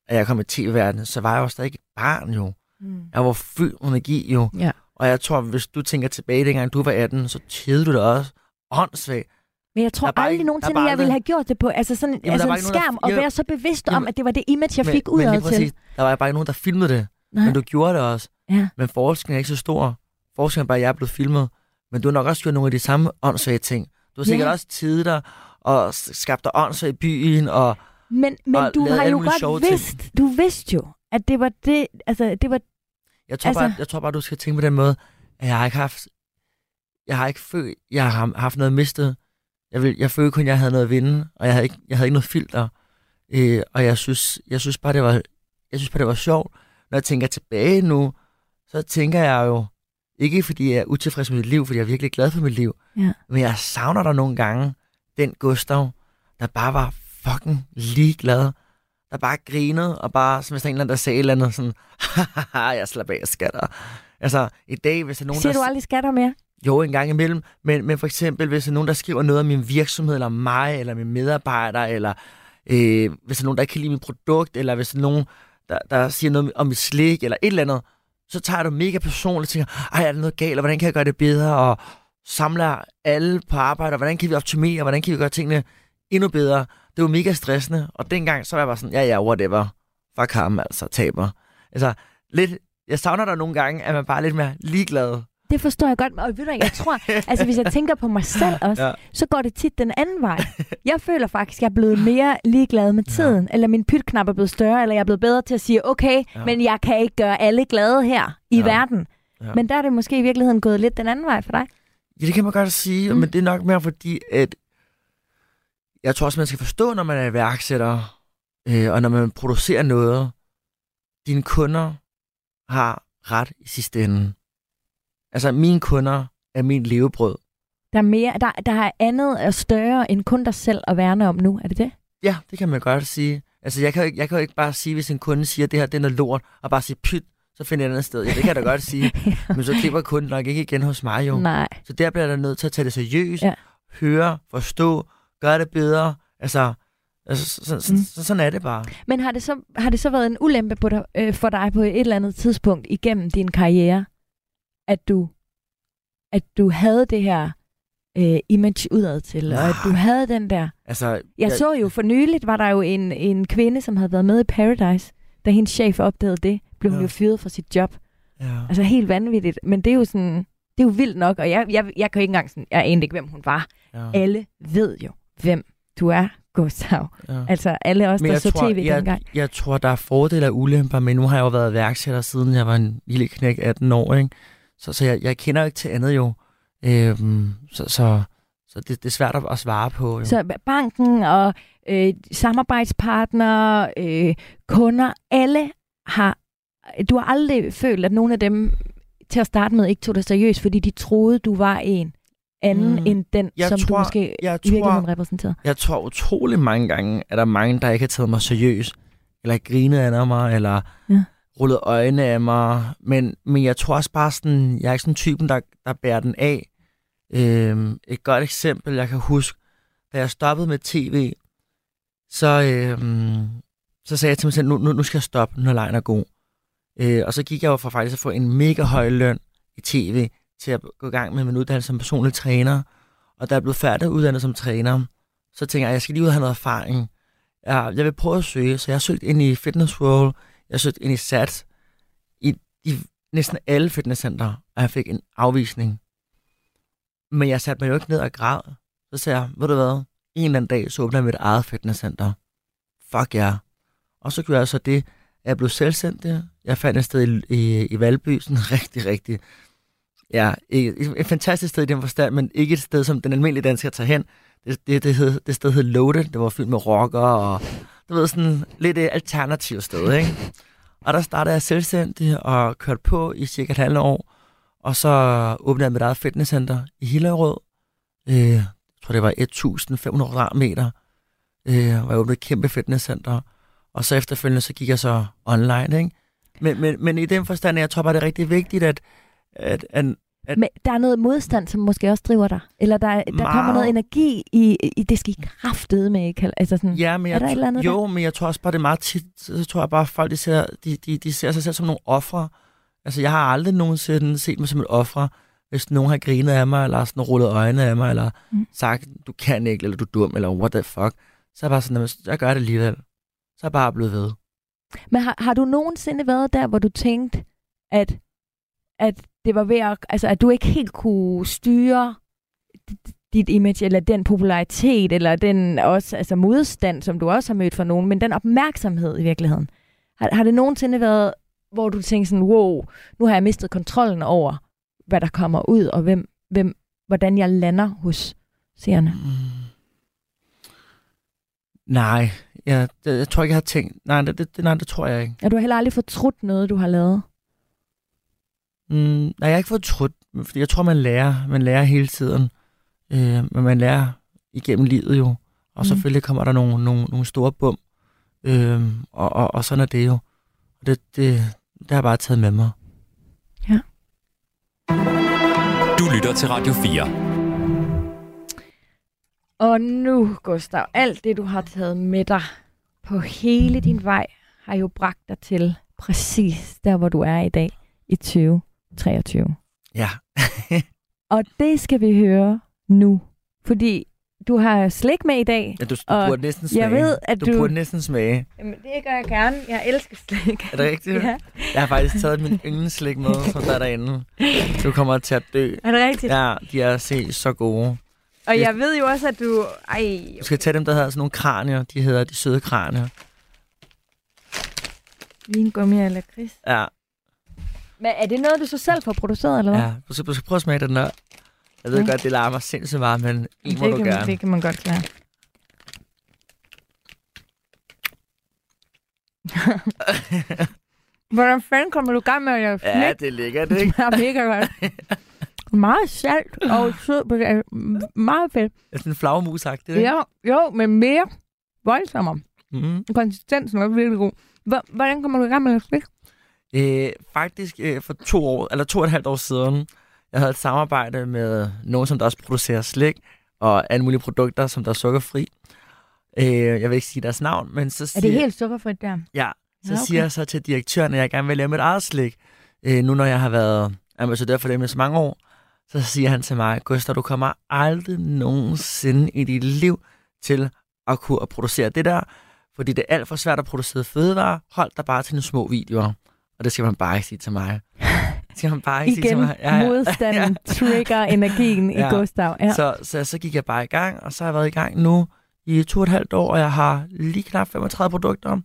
at jeg kom i tv-verdenen, så var jeg jo stadig et barn jo. Mm. Jeg var fyldt med energi jo. Ja. Og jeg tror, hvis du tænker tilbage, dengang du var 18, så tjede du det også åndssvagt. Men jeg tror aldrig ikke- nogensinde, jeg ville have gjort det på altså sådan, der altså en ikke nogen, der- skærm, og være så bevidst om, Jamen- at det var det image, jeg men, fik lige udad til. præcis, der var bare ikke nogen, der filmede det. Nej. Men du gjorde det også. Ja. Men forskellen er ikke så stor. Forskellen er bare, at jeg er blevet filmet. Men du har nok også gjort nogle af de samme åndssvage ting. Du har sikkert Ja. også tidet dig og s- skabt dig åndssvagt i byen. Og Men, men og du har jo godt ting. vidst, du vidste jo, at det var det, altså det var, jeg tror, Altså- bare, jeg tror bare, du skal tænke på den måde, at jeg har ikke haft... Jeg har ikke følt, jeg har haft noget mistet. Jeg, vil, jeg følte kun, at jeg havde noget at vinde, og jeg havde ikke, jeg havde ikke noget filter. Øh, og jeg synes, jeg synes bare, det var, jeg synes bare, det var sjovt. Når jeg tænker tilbage nu, så tænker jeg jo, ikke fordi jeg er utilfreds med mit liv, fordi jeg er virkelig glad for mit liv, Ja. men jeg savner der nogle gange, den Gustav, der bare var fucking ligeglad, der bare grinede, og bare, som hvis der er en eller anden, der sagde et eller andet sådan, haha, jeg slapper af, skatter. Altså, i dag, hvis der er nogen, siger der... du aldrig skatter mere? Jo, en gang imellem, men, men for eksempel, hvis der er nogen, der skriver noget om min virksomhed, eller mig, eller min medarbejder, eller øh, hvis der er nogen, der ikke kan lide mit produkt, eller hvis der er nogen, der, der siger noget om mit slik, eller et eller andet, så tager du mega personligt og tænker, ej, er der noget galt, og hvordan kan jeg gøre det bedre, og samler alle på arbejde, og hvordan kan vi optimere, hvordan kan vi gøre tingene endnu bedre. Det var mega stressende, og dengang så var jeg bare sådan, ja, ja, whatever. Fuck ham, altså, taber. Altså, lidt, jeg savner der nogle gange, at man bare er lidt mere ligeglad. Det forstår jeg godt, og ved du jeg tror, altså hvis jeg tænker på mig selv også, ja. så går det tit den anden vej. Jeg føler faktisk, at jeg er blevet mere ligeglad med tiden, ja. eller min pytknap er blevet større, eller jeg er blevet bedre til at sige, okay, ja. men jeg kan ikke gøre alle glade her i ja. verden. Ja. Men der er det måske i virkeligheden gået lidt den anden vej for dig. Ja, det kan man godt sige, mm. men det er nok mere fordi, at jeg tror også, man skal forstå, når man er iværksætter, øh, og når man producerer noget, dine kunder har ret i sidste ende. Altså, mine kunder er min levebrød. Der er, mere, der, der er andet og større end kun dig selv at værne om nu, er det det? Ja, det kan man godt sige. Altså, jeg kan jo ikke, jeg kan jo ikke bare sige, hvis en kunde siger, at det her det er noget lort, og bare sige pyt, så finder jeg et andet sted. Ja, det kan jeg da godt sige. ja. Men så klipper kunden nok ikke igen hos mig jo. Nej. Så der bliver der nødt til at tage det seriøst, ja. høre, forstå, gøre det bedre. Altså, altså så, så, mm. så, sådan er det bare. Men har det så, har det så været en ulempe på dig, øh, for dig på et eller andet tidspunkt igennem din karriere, at du, at du havde det her øh, image udad til, og at du havde den der... Altså, jeg, jeg så jo for nyligt, var der jo en, en kvinde, som havde været med i Paradise, da hendes chef opdagede det, blev hun ja. jo fyret fra sit job. Ja. Altså helt vanvittigt. Men det er jo sådan, det er jo vildt nok, og jeg, jeg, jeg kan ikke engang sådan, jeg anede ikke, hvem hun var. Ja. Alle ved jo, hvem du er, Gustav. Ja. Altså alle os, der så tror, tv jeg, dengang. Jeg tror, der er fordele og ulemper, men nu har jeg jo været værksætter, siden jeg var en lille knæk 18 år, ikke? Så, så jeg, jeg kender ikke til andet jo. Øhm, så så, så det, det er svært at, svare på. Jo. Så banken og øh, samarbejdspartnere, øh, kunder, alle har... Du har aldrig følt, at nogen af dem til at starte med ikke tog dig seriøst, fordi de troede, du var en anden mm. end den, jeg som tror, du måske jeg i virkeligheden tror, repræsenterede? Jeg tror utrolig mange gange, at der er mange, der ikke har taget mig seriøst, eller grinet af mig, eller ja. rullet øjnene af mig. Men, men jeg tror også bare sådan, jeg er ikke sådan typen, der, der bærer den af. Øhm, et godt eksempel, jeg kan huske, da jeg stoppede med tv, så, øhm, så sagde jeg til mig selv, nu, nu, nu skal jeg stoppe, når lejen er god. Øh, og så gik jeg jo fra faktisk at få en mega høj løn i tv, til at gå i gang med min uddannelse som personlig træner. Og da jeg blev færdig uddannet som træner, så tænker jeg, at jeg skal lige ud og have noget erfaring. Jeg, jeg vil prøve at søge, så jeg har søgt ind i Fitness World, jeg har søgt ind i SAT, i, i næsten alle fitnesscenter, og jeg fik en afvisning. Men jeg satte mig jo ikke ned og græd. Så sagde jeg, ved du hvad, en eller anden dag, så åbner jeg mit eget fitnesscenter. Fuck ja. Yeah. Og så gjorde jeg så det, jeg blev selvstændig. Jeg fandt et sted i, i, i Valby, sådan rigtig, rigtig Ja, et, et fantastisk sted i den forstand, men ikke et sted, som den almindelige dansker tager hen. Det, det, det, hed, det sted hed Loaded, det var fyldt med rocker og du ved, sådan lidt et alternativt sted, ikke? Og der startede jeg selvstændig og kørte på i cirka et halvt år. Og så åbnede jeg mit eget fitnesscenter i Hillerød. Øh, jeg tror, det var 1.500 meter. Øh, og jeg åbnede et kæmpe fitnesscenter. Og så efterfølgende, så gik jeg så online, ikke? Men, men, men i den forstand, jeg tror bare, det er rigtig vigtigt, at, at, at, at Men der er noget modstand, som måske også driver dig? Eller der, der meget... kommer noget energi i, i det skal I kraftede med, ikke? Altså sådan, ja, men jeg, er der et eller andet Jo, der? men jeg tror også bare, det er meget tit, så tror jeg bare, at folk de ser, de, de, de ser sig selv som nogle ofre. Altså, jeg har aldrig nogensinde set mig som et ofre, hvis nogen har grinet af mig, eller sådan rullet øjnene af mig, eller mm. sagt, du kan ikke, eller du er dum, eller what the fuck. Så er jeg bare sådan, jeg gør det alligevel. Så er jeg bare blevet ved. Men har, har du nogensinde været der, hvor du tænkte, at, at det var ved at, altså, at du ikke helt kunne styre dit image, eller den popularitet, eller den også, altså modstand, som du også har mødt fra nogen, men den opmærksomhed i virkeligheden. Har, har det nogensinde været, hvor du tænker sådan, wow, nu har jeg mistet kontrollen over, hvad der kommer ud, og hvem, hvem, hvordan jeg lander hos seerne? Mm. Nej, jeg, jeg, jeg tror ikke, jeg har tænkt, nej det, det, nej, det tror jeg ikke. Er du heller aldrig fortrudt noget, du har lavet? Mm, nej, jeg har ikke fået trudt, fordi jeg tror, man lærer, man lærer hele tiden. Øh, men man lærer igennem livet jo. Og mm. selvfølgelig kommer der nogle, nogle, nogle store bum. Øh, og, og, og sådan er det jo. Og det, det, det har jeg bare taget med mig. Ja. Du lytter til Radio 4. Og nu, Gustav, alt det, du har taget med dig på hele din vej, har jo bragt dig til præcis der, hvor du er i dag i 2023. Ja. Og det skal vi høre nu, fordi du har slik med i dag. ja du, du Og burde næsten smage. Jeg ved, at du, du... burde næsten smage. Jamen, det gør jeg gerne. Jeg elsker slik. Er det rigtigt? ja. Jeg har faktisk taget min yndlingsslik med, som der er derinde. Du kommer til at dø. Er det rigtigt? Ja, de er se så gode. Og jeg ved jo også, at du... Ej, Du skal tage dem, der hedder sådan nogle kranier. De hedder de søde kranier. vingummi eller kris. Ja, Men er det noget, du så selv får produceret, eller hvad? ja. Du skal, du skal prøve at smage den der. Jeg ved Ja. godt, det larmer sindssygt meget, men en må det, du kan, gerne. man, det kan man godt klare. Hvordan fanden kommer du i gang med at lave Ja, det er lækkert, Det ikke? smager mega godt. Meget salt og sød. på det. Meget fedt. Det er sådan en flagermus ikke? Ja, jo, men mere voldsommere. Mm. Konsistensen er virkelig god. H- Hvordan kommer du i gang med at slik? Øh, faktisk øh, for to år, eller to og et halvt år siden, jeg havde et samarbejde med nogen, som der også producerer slik, og alle mulige produkter, som der er sukkerfri. Øh, jeg vil ikke sige deres navn, men så Er siger, det helt sukkerfrit der? ja, så Ja, okay. siger jeg så til direktøren, at jeg gerne vil lave mit eget slik. Øh, nu når jeg har været ambassadør for dem i så mange år, så siger han til mig, Gustav, du kommer aldrig nogensinde i dit liv til at kunne at producere det der, fordi det er alt for svært at producere fødevarer. Hold dig bare til nogle små videoer. Og det skal man bare ikke sige til mig. Det skal man bare ikke sige til Igen, mig. Ja, ja. modstanden trigger energien Ja. i Gustav. Ja. Så, så, så gik jeg bare i gang, og så har jeg været i gang nu i to og et halvt år, og jeg har lige knap 35 produkter.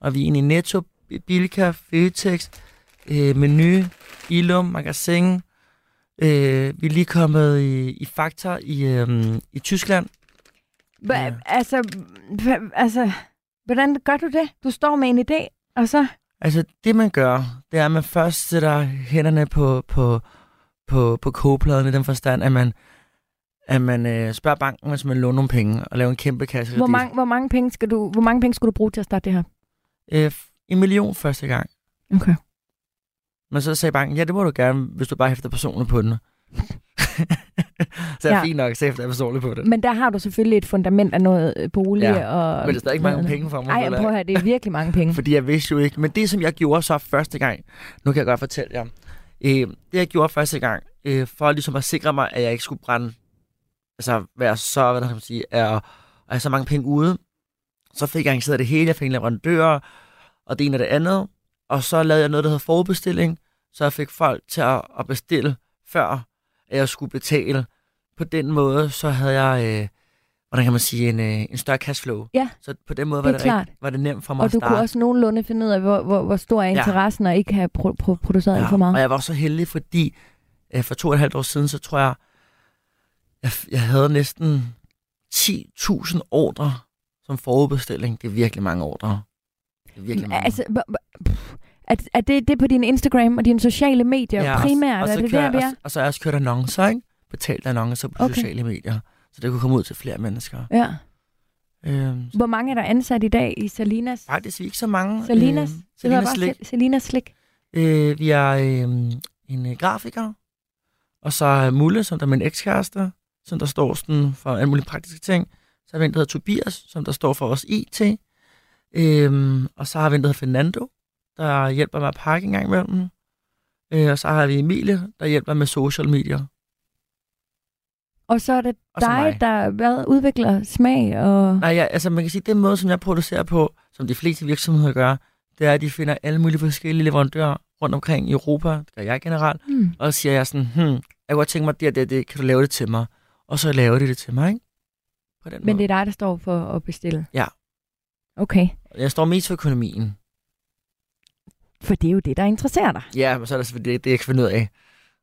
Og vi er inde i Netto, Bilka, Føtex, øh, Menu, Ilum, Magasin. Øh, vi er lige kommet i, i Fakta i, øh, i Tyskland. Hva, Ja. altså, hva, altså, hvordan gør du det? Du står med en idé, og så... Altså, det man gør, det er, at man først sætter hænderne på, på, på, på kogepladen i den forstand, at man, at man øh, spørger banken, hvis man låner nogle penge, og laver en kæmpe kasse. Hvor mange, hvor, mange penge skal du, hvor mange penge skal du bruge til at starte det her? Øh, en million første gang. Okay. Men så sagde banken, ja, det må du gerne, hvis du bare hæfter personligt på den. så er Ja. fint nok, så hæfter jeg personligt på den. Men der har du selvfølgelig et fundament af noget øh, bolig Ja, og... Men det er stadig ikke mange penge for mig. Ej, føler jeg. prøv at høre, det er virkelig mange penge. Fordi jeg vidste jo ikke. Men det, som jeg gjorde så første gang, nu kan jeg godt fortælle jer. Øh, det, jeg gjorde første gang, øh, for ligesom at sikre mig, at jeg ikke skulle brænde, altså være så, hvad kan man sige, er, have så mange penge ude. Så fik jeg arrangeret det hele. Jeg fik en leverandør, og det ene og det andet. Og så lavede jeg noget, der hedder forbestilling. Så jeg fik folk til at, at bestille, før at jeg skulle betale. På den måde, så havde jeg, øh, hvordan kan man sige, en, øh, en større cashflow. Ja, Så på den måde det var det, klart. rigt, var det nemt for mig Og at du starte. kunne også nogenlunde finde ud af, hvor, hvor, hvor stor er Ja. interessen, og ikke have pro- pro- produceret alt for meget. Og jeg var så heldig, fordi øh, for to og et halvt år siden, så tror jeg, jeg, jeg havde næsten 10.000 ordre som forudbestilling. Det er virkelig mange ordre. Det er virkelig mange. Altså, pff, er, er det, det er på din Instagram og dine sociale medier Ja, primært? og, er så det kører, der, vi er? og, og så har jeg også kørt annoncer, ikke? Betalt annoncer på Okay. sociale medier. Så det kunne komme ud til flere mennesker. Ja. Øhm, Hvor mange er der ansat i dag i Salinas? faktisk vi er ikke så mange. Salinas? Øhm, Det hedder Salinas bare Slik. Sal- Salinas Slik. Øh, vi er øh, en øh, grafiker, og så er Mulle, som der er min ekskæreste, som der står sådan for alle mulige praktiske ting. Så har vi en, der hedder Tobias, som der står for vores IT. Øhm, og så har vi en, der hedder Fernando, der hjælper med at pakke en gang imellem. Øh, og så har vi Emilie, der hjælper med social media. Og så er det Og dig, mig. der hvad, udvikler smag og... Nej, ja, altså man kan sige, den måde, som jeg producerer på, som de fleste virksomheder gør, det er, at de finder alle mulige forskellige leverandører rundt omkring i Europa, det gør jeg generelt, Hmm. Og så siger jeg sådan, hmm, jeg kunne godt tænke mig det det, det, kan du lave det til mig? Og så laver de det til mig, ikke? På den Men måde. det er dig, der står for at bestille? Ja. Okay. Jeg står mest for økonomien. For det er jo det, der interesserer dig. Ja, men så er det det, det jeg kan finde ud af.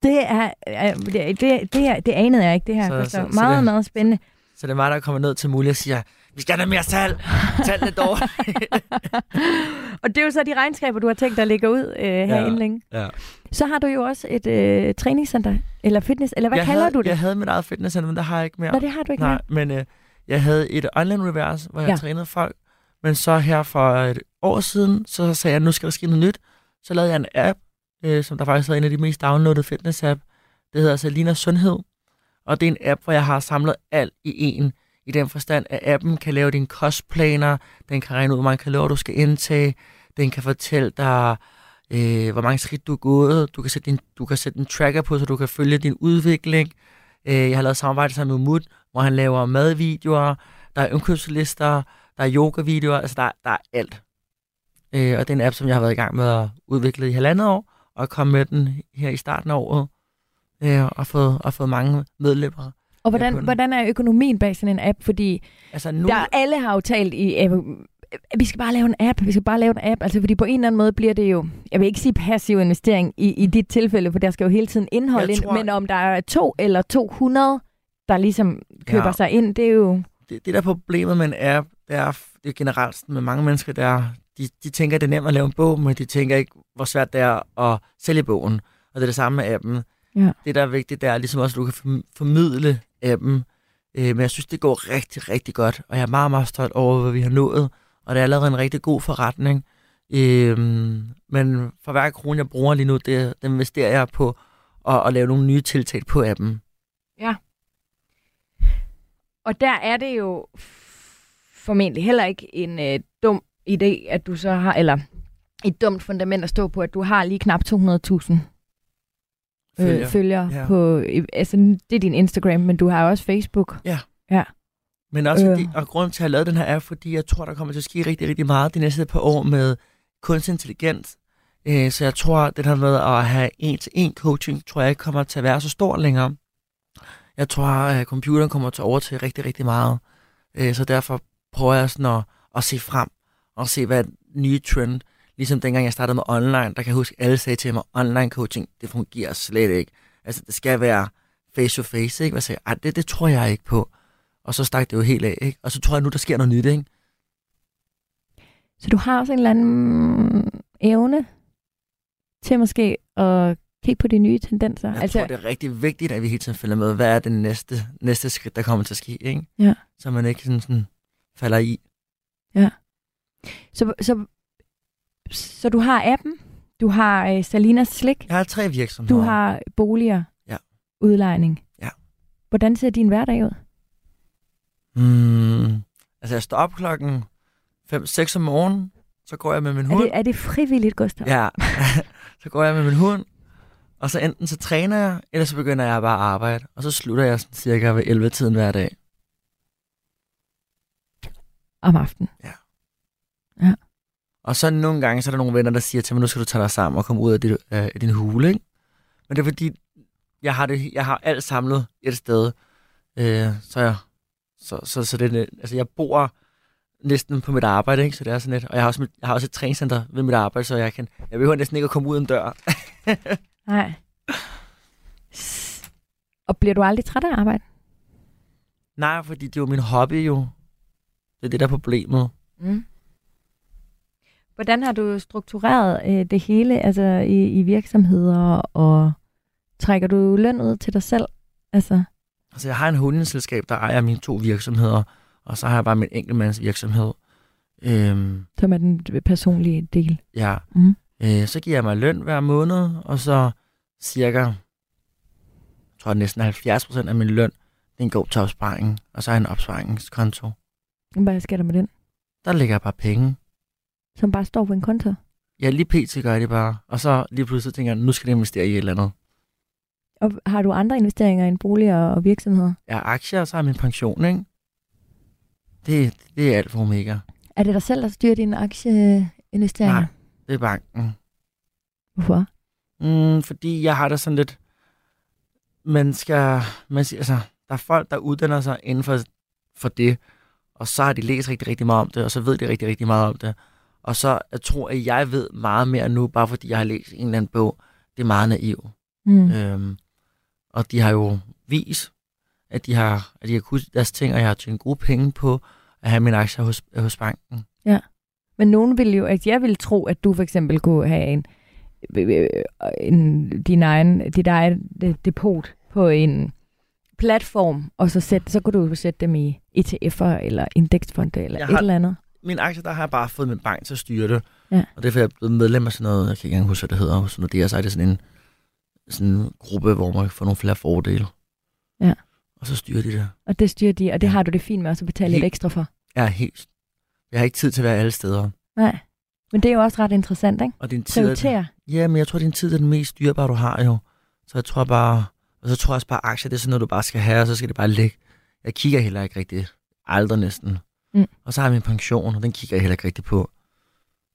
Det er, det, det, det, er, det anede jeg ikke, det her. Så- Så, så- så, meget, det- meget spændende. Så det er mig, der kommer ned til Mulle og siger, vi skal have noget mere salg. Salg er dårligt. og det er jo så de regnskaber, du har tænkt dig at lægge ud øh, herinde Ja. længe. ja. Så har du jo også et øh, træningscenter, eller fitness, eller hvad jeg kalder havde, du det? Jeg havde mit eget fitnesscenter, men der har jeg ikke mere. Nå, det har du ikke Nej, men øh, jeg havde et online-univers, hvor jeg ja. trænede folk. Men så her for et år siden, så sagde jeg, nu skal der ske noget nyt. Så lavede jeg en app, øh, som der faktisk er en af de mest downloadede fitness-app. Det hedder Salina Sundhed. Og det er en app, hvor jeg har samlet alt i en. I den forstand, at appen kan lave dine kostplaner, den kan regne ud, hvor mange kalorier du skal indtage, den kan fortælle dig, øh, hvor mange skridt du er gået. Du kan, sætte din, du kan sætte en tracker på, så du kan følge din udvikling. Øh, jeg har lavet samarbejde sammen med Mut, hvor han laver madvideoer, der er indkøbslister, der er yoga-videoer, altså der, der er alt. Øh, og det er en app, som jeg har været i gang med at udvikle i halvandet år, og komme med den her i starten af året, øh, og fået, og fået mange medlemmer. Og hvordan, hvordan er økonomien bag sådan en app? Fordi Altså nu, der, alle har jo talt i, øh, vi skal bare lave en app, vi skal bare lave en app. Altså fordi på en eller anden måde bliver det jo, jeg vil ikke sige passiv investering i, i dit tilfælde, for der skal jo hele tiden indhold Jeg ind, tror- men om der er to eller 200, der ligesom køber Ja. sig ind, det er jo... det, det der er problemet med en app, det er, det er generelt sådan med mange mennesker, der er, de, de tænker, at det er nemt at lave en bog, men de tænker ikke, hvor svært det er at sælge bogen. Og det er det samme med appen. Ja. Det, der er vigtigt, det er ligesom også, at du kan form- formidle appen. Øh, men jeg synes, det går rigtig, rigtig godt, og jeg er meget, meget stolt over, hvad vi har nået. Og det er allerede en rigtig god forretning. Øh, men for hver krone, jeg bruger lige nu, det, det investerer jeg på at, at lave nogle nye tiltag på appen. Og der er det jo formentlig heller ikke en øh, dum idé, at du så har, eller et dumt fundament at stå på, at du har lige knap 200.000 Følger. øh, følgere Ja. på, altså det er din Instagram, men du har også Facebook. Men også Øh. fordi, og grunden til at have lavet den her er, fordi jeg tror, der kommer til at ske rigtig, rigtig meget de næste par år med kunstig intelligens. Øh, så jeg tror, at det her med at have en-til-en coaching, tror jeg ikke kommer til at være så stor længere. Jeg tror, at computeren kommer til at overtage rigtig, rigtig meget. Øh, så derfor prøver jeg sådan at, at se frem og se, hvad den nye trend. Ligesom dengang jeg startede med online, der kan jeg huske, at alle sagde til mig, online coaching, det fungerer slet ikke. Altså, det skal være face to face, ikke? Hvad sagde jeg? Det, det tror jeg ikke på. Og så stak det jo helt af, ikke? Og så tror jeg nu, der sker noget nyt, ikke? Så du har også en eller anden evne til måske at kigge på de nye tendenser. Jeg altså, tror, det er rigtig vigtigt, at vi hele tiden følger med. Hvad er det næste, næste skridt, der kommer til at ske, ikke? Ja. Så man ikke sådan, sådan falder i. så, så, så du har appen, du har øh, Salinas Slik, Jeg har tre virksomheder. du har boliger, Ja. udlejning. Ja. Hvordan ser din hverdag ud? Mm, altså, jeg står op klokken 5-6 om morgenen, så går jeg med min Er hund. det, er det frivilligt, Gustav? Ja, så går jeg med min hund, og så enten så træner jeg, eller så begynder jeg bare at arbejde. Og så slutter jeg sådan cirka ved 11-tiden hver dag. Om aftenen. Og så nogle gange, så er der nogle venner, der siger til mig, nu skal du tage dig sammen og komme ud af, dit, øh, af din hule, ikke? Men det er fordi, jeg har, det, jeg har alt samlet et sted. Øh, så, jeg, så, så, så det, altså jeg bor næsten på mit arbejde, ikke? Så det er sådan lidt. Og jeg har også, mit, jeg har også et træningscenter ved mit arbejde, så jeg kan, jeg behøver næsten ikke at komme ud en dør. Nej. Og bliver du aldrig træt af arbejde? Nej, fordi det er jo min hobby jo. Det er det, der er problemet. Mm. Hvordan har du struktureret øh, det hele altså i, i virksomheder, og trækker du løn ud til dig selv? Altså, Altså, jeg har en hundeselskab, der ejer mine to virksomheder, og så har jeg bare min enkeltmands virksomhed. Øhm, som er den personlige del. ja. Mm. Øh, så giver jeg mig løn hver måned, og så cirka, jeg tror næsten 70 procent af min løn, den går til opsparing, og så har jeg en opsparingskonto. Hvad sker der med den? Der ligger jeg bare penge. Som bare står på en konto? Ja, lige pt. gør jeg det bare. Og så lige pludselig tænker jeg, nu skal jeg investere i et eller andet. Og har du andre investeringer end boliger og virksomheder? Har aktier, og så har min pension, ikke? Det, det er alt for omega. Er det dig selv, der styrer dine aktieinvesteringer? Nej. Det er banken. Hvorfor? Mm, fordi jeg har det sådan lidt, man skal, man siger, altså, der er folk, der uddanner sig inden for, for det, og så har de læst rigtig, rigtig meget om det, og så ved de rigtig, rigtig meget om det. Og så jeg tror at jeg ved meget mere nu, bare fordi jeg har læst en eller anden bog. Det er meget naiv. Mm. Øhm, og de har jo vist, at de har, at de har kunnet deres ting, og jeg har tjent gode penge på at have mine aktier hos, hos banken. Men nogen vil jo, at jeg vil tro, at du for eksempel kunne have en, øh, en din egen, dit eget øh, depot på en platform, og så, sætte, så kunne du sætte dem i ETF'er eller indeksfonde eller Jeg et har- eller andet. Mine aktier, der har jeg bare fået min bank til at styre det. Ja. Og derfor er jeg blevet medlem af sådan noget, jeg kan ikke engang huske, hvad det hedder, hos Nordea, så er det sådan en, sådan en gruppe, hvor man kan få nogle flere fordele. Ja. Og så styrer de det. Og det styrer de, og det Ja. har du det fint med også at betale lidt Helt- ekstra for. Er helt... Jeg har ikke tid til at være alle steder. Nej. Men det er jo også ret interessant, ikke? Og din tid, er, Prioritere Ja, men jeg tror, din tid er den mest dyrebare, du har jo. Så jeg tror bare... Og så tror jeg også bare, aktier, det er sådan noget, du bare skal have, og så skal det bare ligge. Jeg kigger heller ikke rigtig. Aldrig næsten. Mm. Og så har jeg min pension, og den kigger jeg heller ikke rigtig på.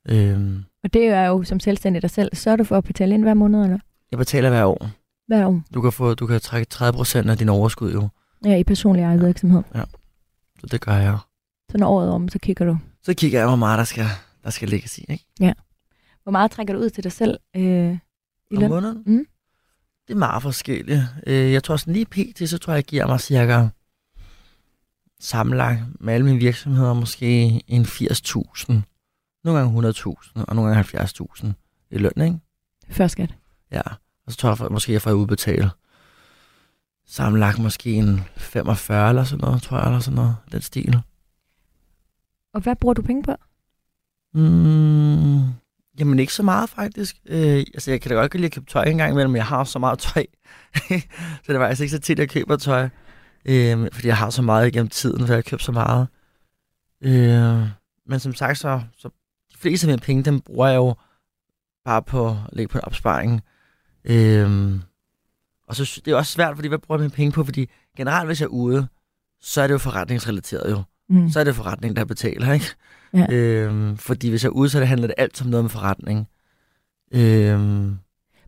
Øhm, Og det er jo som selvstændig dig selv. Sørger du for at betale ind hver måned, eller? jeg betaler hver år. Hver år. Du kan, få, du kan trække 30 procent af din overskud jo. Ja, i personlig eget virksomhed. Så det gør jeg. Så når året om, så kigger du. Så kigger jeg, hvor meget der skal, der skal lægges i, ikke? Hvor meget trækker du ud til dig selv øh, i løn? måneden? Mm. Det er meget forskelligt. Øh, jeg tror sådan lige pt, så tror jeg, jeg giver mig cirka sammenlagt med alle mine virksomheder måske en 80.000. Nogle gange 100.000, og nogle gange 70.000 i løn, ikke? Før skat. Ja. Og så tror jeg, for- måske jeg får udbetalt sammenlagt måske en 45 eller sådan noget, tror jeg, eller sådan noget, den stil. Og hvad bruger du penge på? Mm, jamen ikke så meget faktisk. Øh, altså jeg kan da godt lide at købe tøj en gang imellem, men jeg har så meget tøj. så det var altså ikke så tit, jeg køber tøj. Øh, fordi jeg har så meget igennem tiden, for jeg har købt så meget. Øh, men som sagt, så, så de fleste af mine penge, dem bruger jeg jo bare på at lægge på en opsparing. Øh, og så det er også svært, fordi hvad bruger jeg mine penge på? Fordi generelt, hvis jeg er ude, så er det jo forretningsrelateret jo Mm. så er det forretningen, der betaler, ikke? Ja. Øhm, fordi hvis jeg er ude, så det handler det alt om noget med forretning. Øhm,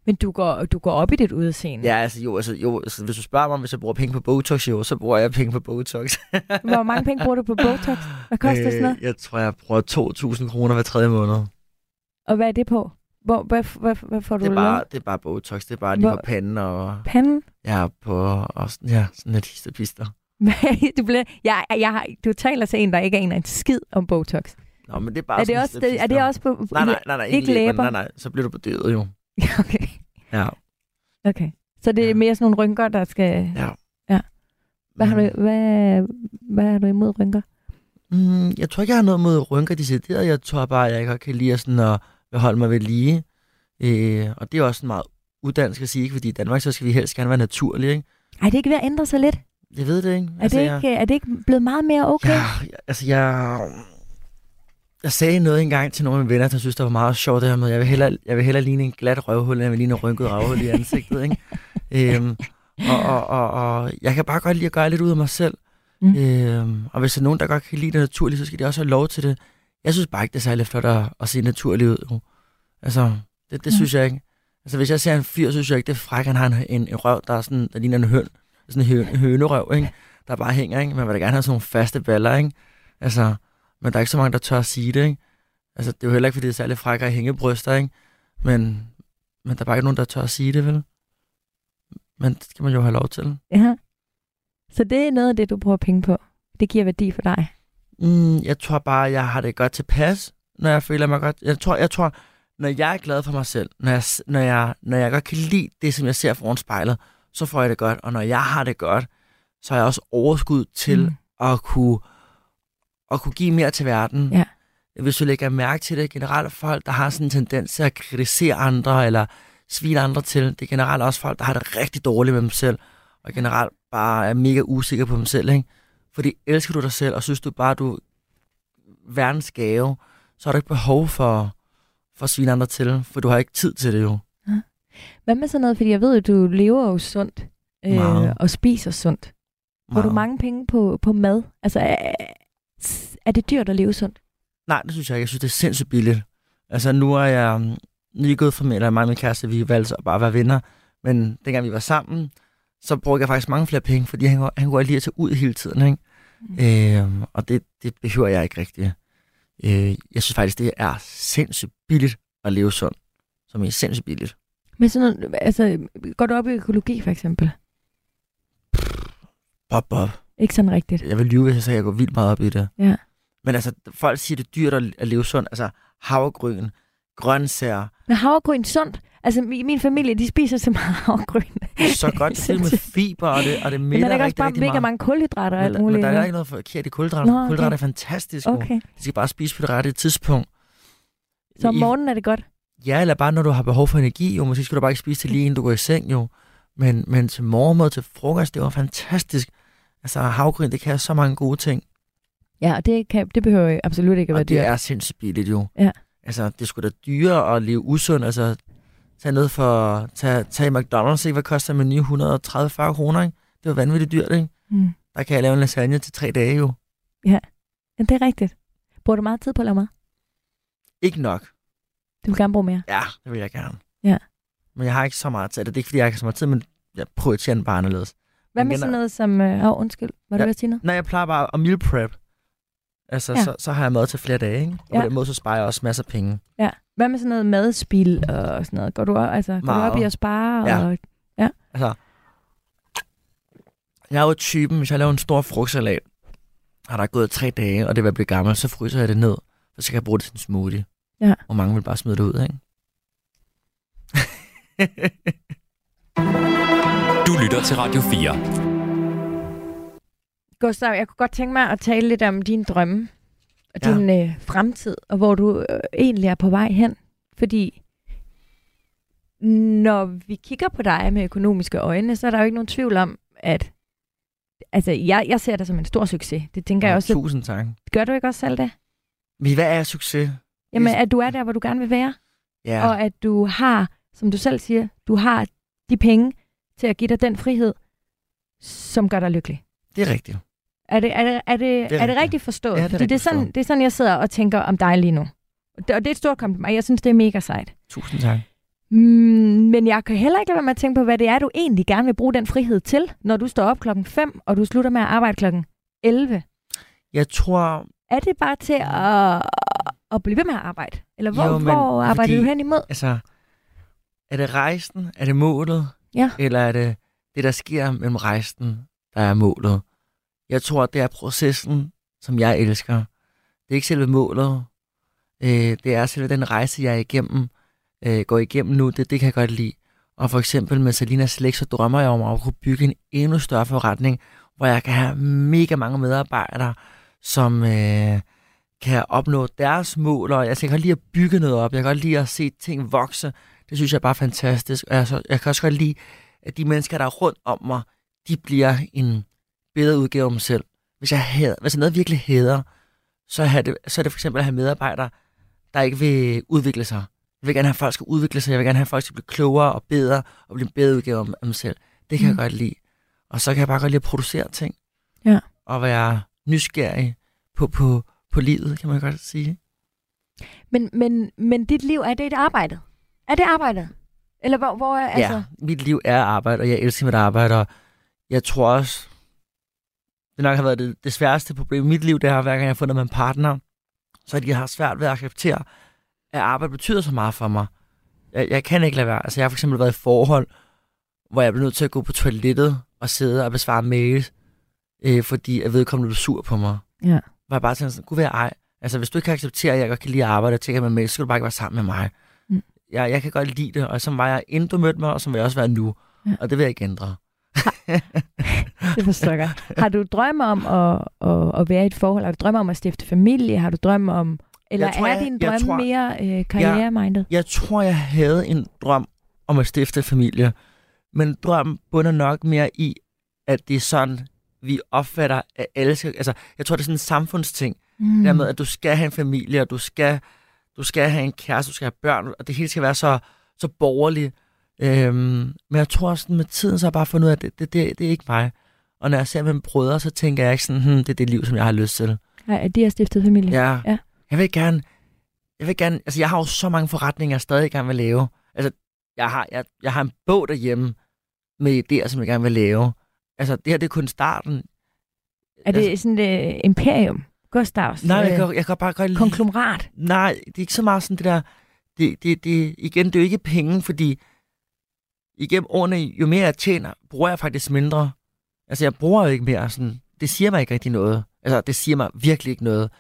Men du går, du går op i dit udseende. ja, altså jo, altså, jo altså, hvis du spørger mig, om hvis jeg bruger penge på Botox, jo, så bruger jeg penge på Botox. Hvor mange penge bruger du på Botox? Hvad koster sådan noget? Øh, jeg tror, jeg bruger 2.000 kroner hver tredje måned. Og hvad er det på? Hvor, hvad, hvad, hvad får du Det er, bare, det er bare Botox. Det er bare lige Hvor- på panden og, Panden? ja, på, og sådan, ja, sådan lidt histerpister. Du, bliver, jeg, jeg du taler til en, der ikke aner en skid om Botox. Nå, men det er bare Er det, også, det, er det også på... Nej, nej, nej, nej, ikke læber. læber? Nej, nej, så bliver du bedøvet jo. okay. Ja, okay. Så det er Ja. mere sådan nogle rynker, der skal... ja. Ja. Hvad, har du, hvad, hvad har du imod rynker? Mm, jeg tror ikke, jeg har noget mod rynker decideret. Jeg tror bare, jeg godt kan lide at, sådan at, holde mig ved lige. Øh, og det er også sådan meget uddansk at sige, ikke? fordi i Danmark så skal vi helst gerne være naturlige. Ikke? Er det ikke ved at ændre sig lidt? Jeg ved det ikke. Er, det ikke, er det ikke blevet meget mere okay? Jeg, jeg, altså, jeg, jeg sagde noget engang til nogle af mine venner, der synes, det var meget sjovt det her med, jeg vil hellere, jeg vil hellere ligne en glat røvhul, end jeg vil ligne en rynket røvhul i ansigtet. Ikke? øhm, og, og, og, og, jeg kan bare godt lide at gøre lidt ud af mig selv. Mm. Mm. Øhm, og hvis der er nogen, der godt kan lide det naturligt, så skal de også have lov til det. Jeg synes bare ikke, det er særlig flot at, at se naturligt ud. jo. Altså, det, det Mm. synes jeg ikke. Altså, hvis jeg ser en fyr, så synes jeg ikke, det er fræk, han har en, en, en røv, der, er sådan, der ligner en høn. Sådan en hø, hønerøv, ikke? der bare hænger. Ikke? Man vil da gerne have sådan nogle faste baller. Ikke? Altså, men der er ikke så mange, der tør at sige det. Ikke? Altså, det er jo heller ikke, fordi det er særlig frækker i hængebryster. Ikke? Men, men der er bare ikke nogen, der tør at sige det, vel? Men det skal man jo have lov til. Ja. Så det er noget af det, du bruger penge på. Det giver værdi for dig. Mm, jeg tror bare, jeg har det godt tilpas, når jeg føler mig godt. Jeg tror, jeg tror når jeg er glad for mig selv, når jeg, når, jeg, når jeg godt kan lide det, som jeg ser foran spejlet, så får jeg det godt. Og når jeg har det godt, så har jeg også overskud til Mm. at, kunne, at kunne give mere til verden. Ja. Hvis du lægger mærke til det, generelt folk, der har sådan en tendens til at kritisere andre, eller svine andre til, det er generelt også folk, der har det rigtig dårligt med dem selv, og generelt bare er mega usikre på dem selv, ikke? Fordi elsker du dig selv, og synes du bare, du er verdens gave, så har du ikke behov for, for at svine andre til, for du har ikke tid til det jo. Hvad med sådan noget, fordi jeg ved, at du lever jo sundt øh, Meget. og spiser sundt. Bruger du mange penge på, på mad? Altså, er, er det dyrt at leve sundt? Nej, det synes jeg ikke. Jeg synes, det er sindssygt billigt. Altså, nu er jeg mm, lige gået fra mig, eller mig og min kæreste, vi valgte at bare være venner. Men dengang vi var sammen, så brugte jeg faktisk mange flere penge, fordi han, han kunne lige at tage ud hele tiden. Ikke? Mm. Øhm, og det, det behøver jeg ikke rigtigt. Øh, jeg synes faktisk, det er sindssygt billigt at leve sundt. Som er sindssygt billigt. Men sådan noget, altså, går du op i økologi for eksempel? Bob, bob. Ikke sådan rigtigt. Jeg vil lyve, hvis jeg sagde, at jeg går vildt meget op i det. Ja. Men altså, folk siger, det er dyrt at, leve sundt. Altså, havregryn, grøntsager, Men havregryn sundt? Altså, min, min familie, de spiser så meget havregryn. så godt til med fiber, og det, og det Men mætter der er ikke også rigtig, bare rigtig mega meget. mange kulhydrater og men, alt der- muligt. men der er ikke noget forkert i kulhydrater. Nå, okay. Kulhydrater er fantastisk. Okay. De skal bare spise på det rette tidspunkt. så om morgenen er det godt. Ja, eller bare når du har behov for energi, jo. Måske skal du bare ikke spise til lige inden du går i seng, jo. Men, men til morgenmad, til frokost, det var fantastisk. Altså, havgryn, det kan så mange gode ting. Ja, og det, kan, det behøver jo absolut ikke at være Og det dyrt. er sindssygt billigt, jo. Ja. Altså, det skulle da dyre at leve usund. Altså, tage noget for, tage, tage i McDonald's, ikke? Hvad koster en menu? 130-40 kroner, ikke? Det var vanvittigt dyrt, ikke? Mm. Der kan jeg lave en lasagne til tre dage jo. Ja, det er rigtigt. Bruger du meget tid på at lave mad? Ikke nok. Du vil gerne bruge mere. Ja, det vil jeg gerne. Ja. Men jeg har ikke så meget tid. Det er ikke, fordi jeg ikke har så meget tid, men jeg prioriterer den bare anderledes. Hvad med sådan noget som... Åh, oh, undskyld. Var du Ja. ved at sige noget? Nej, jeg plejer bare at meal prep. Altså, Ja. ja. så, så har jeg mad til flere dage, ikke? Og Ja. på den måde, så sparer jeg også masser af penge. Ja. Hvad med sådan noget madspil og sådan noget? Går du, op, altså, går du op i at spare? Ja. Og... Altså, jeg er jo typen, hvis jeg laver en stor frugtsalat, og der er gået tre dage, og det vil blive gammel, så fryser jeg det ned, og så kan jeg bruge det til en smoothie. Ja. Og mange vil bare smide det ud, ikke? Du lytter til Radio 4. Gustav, jeg kunne godt tænke mig at tale lidt om dine drømme og Ja. din øh, fremtid, og hvor du øh, egentlig er på vej hen. Fordi når vi kigger på dig med økonomiske øjne, så er der jo ikke nogen tvivl om, at altså, jeg, jeg ser dig som en stor succes. Det tænker jeg også. Tusind tak. Gør du ikke også selv det? Men hvad er succes? Jamen, at du er der, hvor du gerne vil være, Ja, og at du har, som du selv siger, du har de penge til at give dig den frihed, som gør dig lykkelig. det er rigtigt. Er det, er det, er det, Det er er det rigtigt. forstået? Ja, det er Fordi det er, sådan, det er sådan, jeg sidder og tænker om dig lige nu. Og det, og det er et stort kompliment. Jeg synes, det er mega sejt. Tusind tak. Mm, men jeg kan heller ikke lade være med at tænke på, hvad det er, du egentlig gerne vil bruge den frihed til, når du står op klokken 5, og du slutter med at arbejde klokken 11. Jeg tror, Er det bare til at, at blive ved med at arbejde? Eller hvor, Jo, men hvor arbejder fordi- du hen imod? altså, er det rejsen? Er det målet? Ja. Eller er det det, der sker mellem rejsen, der er målet? Jeg tror, det er processen, som jeg elsker. Det er ikke selve målet. Øh, det er selve den rejse, jeg er igennem, øh, går igennem nu. Det, det kan jeg godt lide. Og for eksempel med Salinas Slægt, så drømmer jeg om at kunne bygge en endnu større forretning, hvor jeg kan have mega mange medarbejdere, som øh, kan opnå deres mål. Og jeg kan godt lide at bygge noget op. Jeg kan godt lide at se ting vokse. Det synes jeg er bare fantastisk. Og jeg, så, jeg kan også godt lide, at de mennesker, der er rundt om mig, de bliver en bedre udgave af mig selv. Hvis jeg, hader, hvis jeg noget virkelig hader, så er, det, så er det for eksempel at have medarbejdere, der ikke vil udvikle sig. Jeg vil gerne have, at folk skal udvikle sig. Jeg vil gerne have, at folk skal blive klogere og bedre og blive en bedre udgave af mig selv. Det kan. Mm. jeg godt lide. Og så kan jeg bare godt lide at producere ting. Ja. Og være nysgerrig på, på, på livet, kan man godt sige. Men, men, men dit liv, er det et arbejde? Er det arbejdet? Eller hvor, hvor er, altså... Ja, mit liv er arbejde, og jeg elsker mit arbejde, og jeg tror også, det nok har været det, det sværeste problem i mit liv, det har hver gang jeg har fundet med en partner, så at jeg har svært ved at acceptere, at arbejde betyder så meget for mig. Jeg, jeg kan ikke lade være. Altså, jeg har for eksempel været i forhold, hvor jeg blev nødt til at gå på toilettet og sidde og besvare mails, øh, fordi jeg vedkommende blev sur på mig. Ja. Hvor jeg bare sådan, gud være ej. Altså, hvis du ikke kan acceptere, at jeg godt kan lide at arbejde og tænke med mails, så skal du bare ikke være sammen med mig. Mm. Jeg, jeg kan godt lide det, og som var jeg inden du mødte mig, og som vil jeg også være nu. Ja. Og det vil jeg ikke ændre. Det forstår jeg godt. Har du drømme om at, at, at være i et forhold? Har du drømme om at stifte familie? Har du drømme om... Eller Jeg tror, er jeg- din jeg drøm tror- mere øh, karrieremindet? Jeg tror, jeg havde en drøm om at stifte familie, men drømmen bunder nok mere i, at det er sådan, vi opfatter, at alle skal... Altså, jeg tror, det er sådan en samfundsting. Mm. Dermed, at du skal have en familie, og du skal, du skal have en kæreste, du skal have børn, og det hele skal være så, så borgerligt. Øhm, men jeg tror også, med tiden, så har jeg bare fundet ud af, at det, det, det, det er ikke mig. Og når jeg ser mine brødre, så tænker jeg ikke sådan, hm, det er det liv, som jeg har lyst til. Nej, at de har stiftet familie. Ja. Ja. Jeg vil gerne, jeg vil gerne, altså jeg har jo så mange forretninger, jeg stadig gerne vil lave. Altså, jeg har, jeg, jeg har en bog derhjemme med idéer, som jeg gerne vil lave. Altså, det her, det er kun starten. Er det sådan et uh, imperium? Gustavs Nej, jeg øh, kan, jeg kan bare godt lide... konglomerat? Nej, det er ikke så meget sådan det der... Det, det, det, igen, det er jo ikke penge, fordi igennem årene, jo mere jeg tjener, bruger jeg faktisk mindre. Altså, jeg bruger jo ikke mere sådan... Det siger mig ikke rigtig noget. Altså, det siger mig virkelig ikke noget.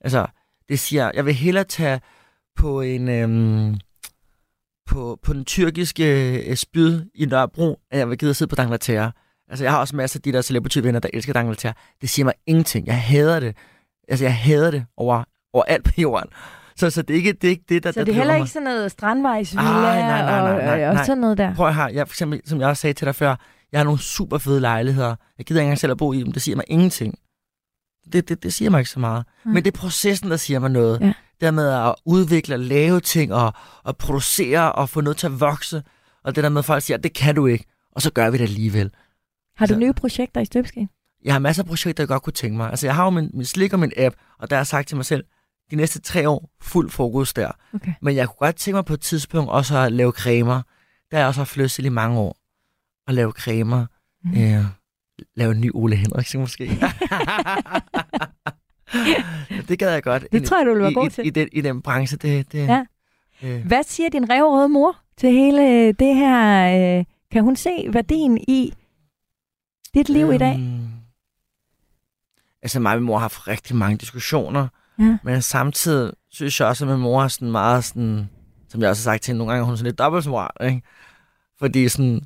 Altså, det siger... Jeg vil hellere tage på en... Øhm, på, på den tyrkiske øh, spyd i Nørrebro, end jeg vil gide at sidde på Dangleterre. Altså, jeg har også masser af de der celebrity-venner, der elsker Dangleterre. Det siger mig ingenting. Jeg hader det. Altså, jeg hader det over, over alt på jorden. Så, så det er ikke det, er ikke det der, Så der det er heller mig. ikke sådan noget strandvejsvilla Ej, nej, nej, nej, og, nej, og, nej. sådan noget der? Prøv at høre, jeg, for eksempel, som jeg også sagde til dig før, jeg har nogle super fede lejligheder. Jeg gider ikke engang selv at bo i dem. Det siger mig ingenting. Det, det, det siger mig ikke så meget. Nej. Men det er processen, der siger mig noget. Ja. Det der med at udvikle og lave ting og, og producere og få noget til at vokse. Og det der med, at folk siger, det kan du ikke, og så gør vi det alligevel. Har du Så- nye projekter i støbeskeen? Jeg har masser af projekter, jeg godt kunne tænke mig. Altså, jeg har jo min, min slik og min app, og der har jeg sagt til mig selv, de næste tre år, fuld fokus der. Okay. Men jeg kunne godt tænke mig på et tidspunkt også at lave cremer. Der har jeg også haft lyst til i mange år. At lave cremer. Mm. Øh, lave en ny Ole Henriksen måske. det gad jeg godt. Det tror jeg, du vil være I, god i, til. I, den, I den branche. Det, det, Ja. øh, Hvad siger din revrøde mor til hele det her? Øh, kan hun se værdien i dit liv i dag? Øhm, Altså mig og min mor har haft rigtig mange diskussioner, Ja. men samtidig synes jeg også, at min mor er sådan meget sådan, som jeg også har sagt til hende nogle gange, hun er sådan lidt dobbeltmoral, ikke? Fordi sådan,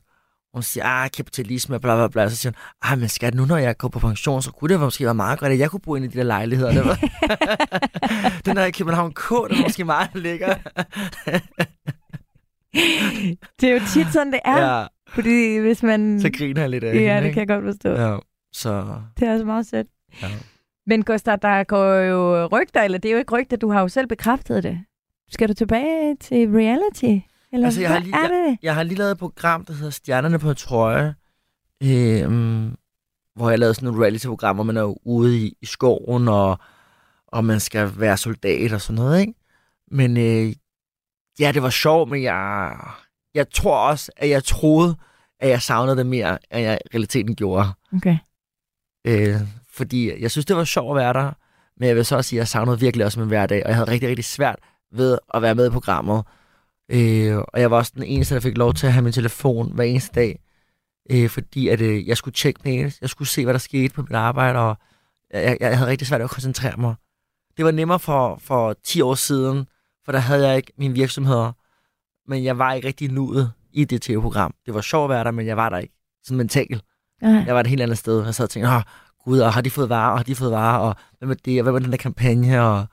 hun siger, ah, kapitalisme, bla bla bla, så siger hun, ah, men skat, nu når jeg går på pension, så kunne det måske være meget godt, at jeg kunne bo i de der lejligheder. Der. den der i København K, den er måske meget lækker. Det er jo tit sådan, det er. ja, Fordi hvis man... så griner jeg lidt af Ja, hende, det ikke? kan jeg godt forstå. Ja, så... Det er også meget sødt. Ja. Men Gustav, der går jo rygter, eller det er jo ikke rygter, du har jo selv bekræftet det. Skal du tilbage til reality? Eller Altså, jeg har lige- er det? Jeg har lige lavet et program, der hedder Stjernerne på trøje, øhm, hvor jeg lavede sådan nogle reality-program, hvor man er ude i, i skoven, og, og man skal være soldat og sådan noget, ikke? Men øh, ja, det var sjovt, men jeg, jeg tror også, at jeg troede, at jeg savnede det mere, end jeg i realiteten gjorde. Okay. Øh, fordi jeg synes, det var sjovt at være der, men jeg vil så også sige, at jeg savnede virkelig også min hverdag, og jeg havde rigtig, rigtig svært ved at være med i programmet. Øh, og jeg var også den eneste, der fik lov til at have min telefon hver eneste dag, øh, fordi at, øh, jeg skulle tjekke mails, jeg skulle se, hvad der skete på mit arbejde, og jeg, jeg havde rigtig svært ved at koncentrere mig. Det var nemmere for, for 10 år siden, for der havde jeg ikke mine virksomheder, men jeg var ikke rigtig nuet i det tv-program. Det var sjovt at være der, men jeg var der ikke sådan mentalt. Ja. Jeg var et helt andet sted. Jeg sad og tænkte, åh, gud, og har de fået varer, og har de fået varer, og hvem er det, og hvem er den der kampagne, og...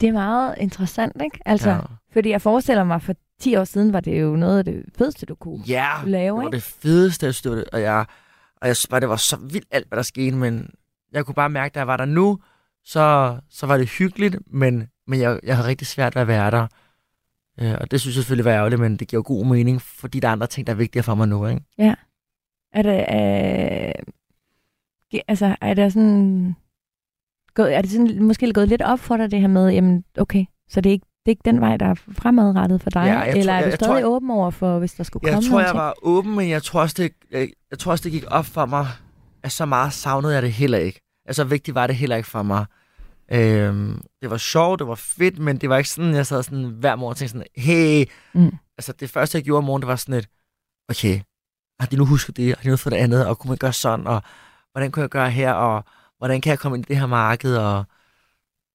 Det er meget interessant, ikke? Altså, ja. fordi jeg forestiller mig, for 10 år siden var det jo noget af det fedeste, du kunne ja, lave, det var ikke? det fedeste, jeg det, og jeg, og jeg synes bare, det var så vildt alt, hvad der skete, men jeg kunne bare mærke, da jeg var der nu, så, så var det hyggeligt, men, men jeg, jeg havde rigtig svært ved at være der. Øh, og det synes jeg selvfølgelig var ærgerligt, men det giver god mening, fordi der er andre ting, der er vigtigere for mig nu, ikke? Er det, øh, altså, er det sådan, gået, er det sådan måske gået lidt op for dig, det her med, jamen, okay, så det er ikke, det er ikke den vej, der er fremadrettet for dig? Ja, jeg eller tror- er du jeg- jeg stadig tror- åben over for, hvis der skulle Jeg komme tror, jeg ting? var åben, men jeg tror, også, det, jeg, jeg tror også, det gik op for mig, at så meget savnede jeg det heller ikke. Altså, vigtigt var det heller ikke for mig. Øhm, det var sjovt, det var fedt, men det var ikke sådan, jeg sad sådan hver morgen og tænkte sådan, hey, Mm. altså det første, jeg gjorde om morgenen, det var sådan et, okay, har de nu husket det, har de nu fået det andet, og kunne man gøre sådan, og hvordan kunne jeg gøre her, og hvordan kan jeg komme ind i det her marked, og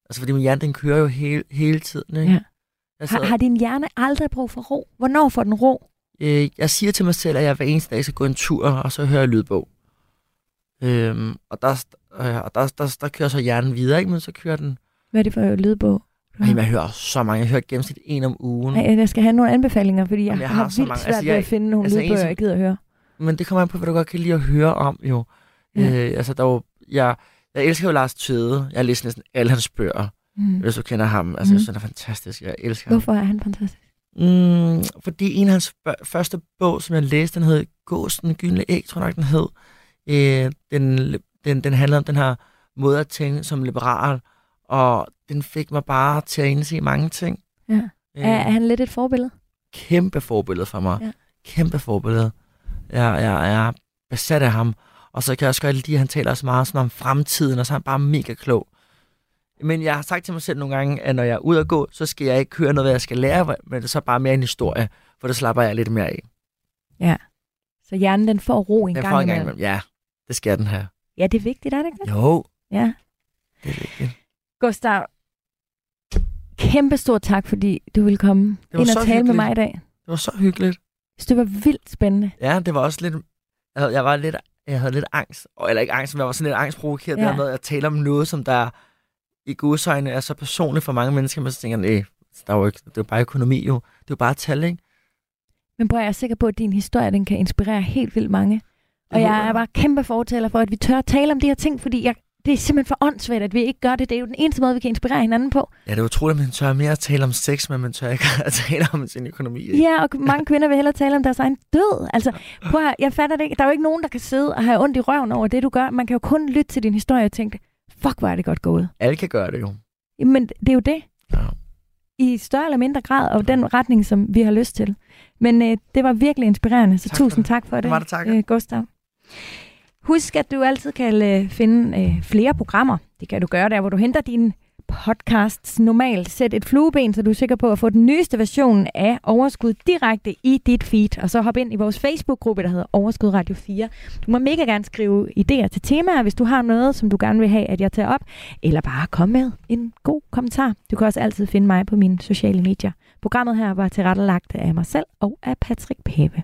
altså fordi min hjerne, den kører jo hele, hele tiden, ikke? Ja. Jeg Har, har din hjerne aldrig brug for ro? Hvornår får den ro? Øh, jeg siger til mig selv, at jeg hver eneste dag skal gå en tur, og så hører jeg lydbog. Øhm, og der, øh, og der, der, der kører så hjernen videre, ikke? men så kører den... Hvad er det for lydbog? Ej, jeg hører så mange. Jeg hører gennemsnit en om ugen. Nej, jeg skal have nogle anbefalinger, fordi jeg, Jamen, jeg har, har vildt mange. svært Altså, ved jeg- at finde nogle altså, lydbøger, som- jeg gider at høre. Men det kommer an på, hvad du godt kan lide at høre om, jo. Ja. Ja. Øh, altså, der er jo, jeg, jeg elsker jo Lars Tøde. Jeg har læst næsten alle hans bøger, Mm. hvis du kender ham. Altså, Mm. jeg synes, han er fantastisk. Jeg elsker ham. Hvorfor er han fantastisk? Mm, fordi en af hans før- første bog, som jeg læste, den hed Gåsen Gyldne Æg, tror jeg nok, den hed. Øh, den, den, den handler om den her måde at tænke som liberal, og den fik mig bare til at indse mange ting. Ja. Øh, Er, er han lidt et forbillede? Kæmpe forbillede for mig. Ja. Kæmpe forbillede. Jeg, jeg, jeg er besat af ham. Og så kan jeg også godt lide, at han taler også meget sådan om fremtiden, og så er han bare mega klog. Men jeg har sagt til mig selv nogle gange, at når jeg er ude at gå, så skal jeg ikke høre noget, hvad jeg skal lære, men det er så bare mere en historie, for det slapper jeg lidt mere af. Så hjernen den får ro en Jeg gang får en gang imellem. imellem. Ja, det skal den have. Ja, det er vigtigt, er det ikke? Jo, Ja. det er vigtigt. Gustav, kæmpe stor tak, fordi du ville komme var ind og tale hyggeligt. med mig i dag. Det var så hyggeligt. Så det var vildt spændende. Ja, det var også lidt... Jeg, havde, jeg var lidt... Jeg havde lidt angst. Eller ikke angst, men jeg var sådan lidt angstprovokeret. Ja. Der med at tale om noget, som der i godsøjne er så personligt for mange mennesker. Men så tænker nej, der er jo ikke, det jo bare økonomi jo. Det jo bare tal, ikke? Men prøv, jeg er sikker på, at din historie den kan inspirere helt vildt mange. Og jeg er bare kæmpe fortaler for, at vi tør at tale om de her ting, fordi jeg, det er simpelthen for åndssvagt, at vi ikke gør det. Det er jo den eneste måde, vi kan inspirere hinanden på. Ja, det er utroligt, at man tør mere at tale om sex, men man tør ikke at tale om sin økonomi. Ikke? Ja, og mange kvinder vil hellere tale om deres egen død. Altså, prøv at, jeg fatter det ikke. Der er jo ikke nogen, der kan sidde og have ondt i røven over det, du gør. Man kan jo kun lytte til din historie og tænke, fuck, hvor er det godt gået. Alle kan gøre det jo. Men det er jo det. Ja. I større eller mindre grad, og den retning, som vi har lyst til. Men øh, det var virkelig inspirerende, så Tak tusind tak for det, Det var det, tak. øh, Gustav. Husk, at du altid kan øh, finde øh, flere programmer. Det kan du gøre der, hvor du henter dine podcasts normalt. Sæt et flueben, så du er sikker på at få den nyeste version af Overskud direkte i dit feed. Og så hop ind i vores Facebook-gruppe, der hedder Overskud Radio 4. Du må mega gerne skrive idéer til temaer, hvis du har noget, som du gerne vil have, at jeg tager op. Eller bare kom med en god kommentar. Du kan også altid finde mig på mine sociale medier. Programmet her var tilrettelagt af mig selv og af Patrick Pape.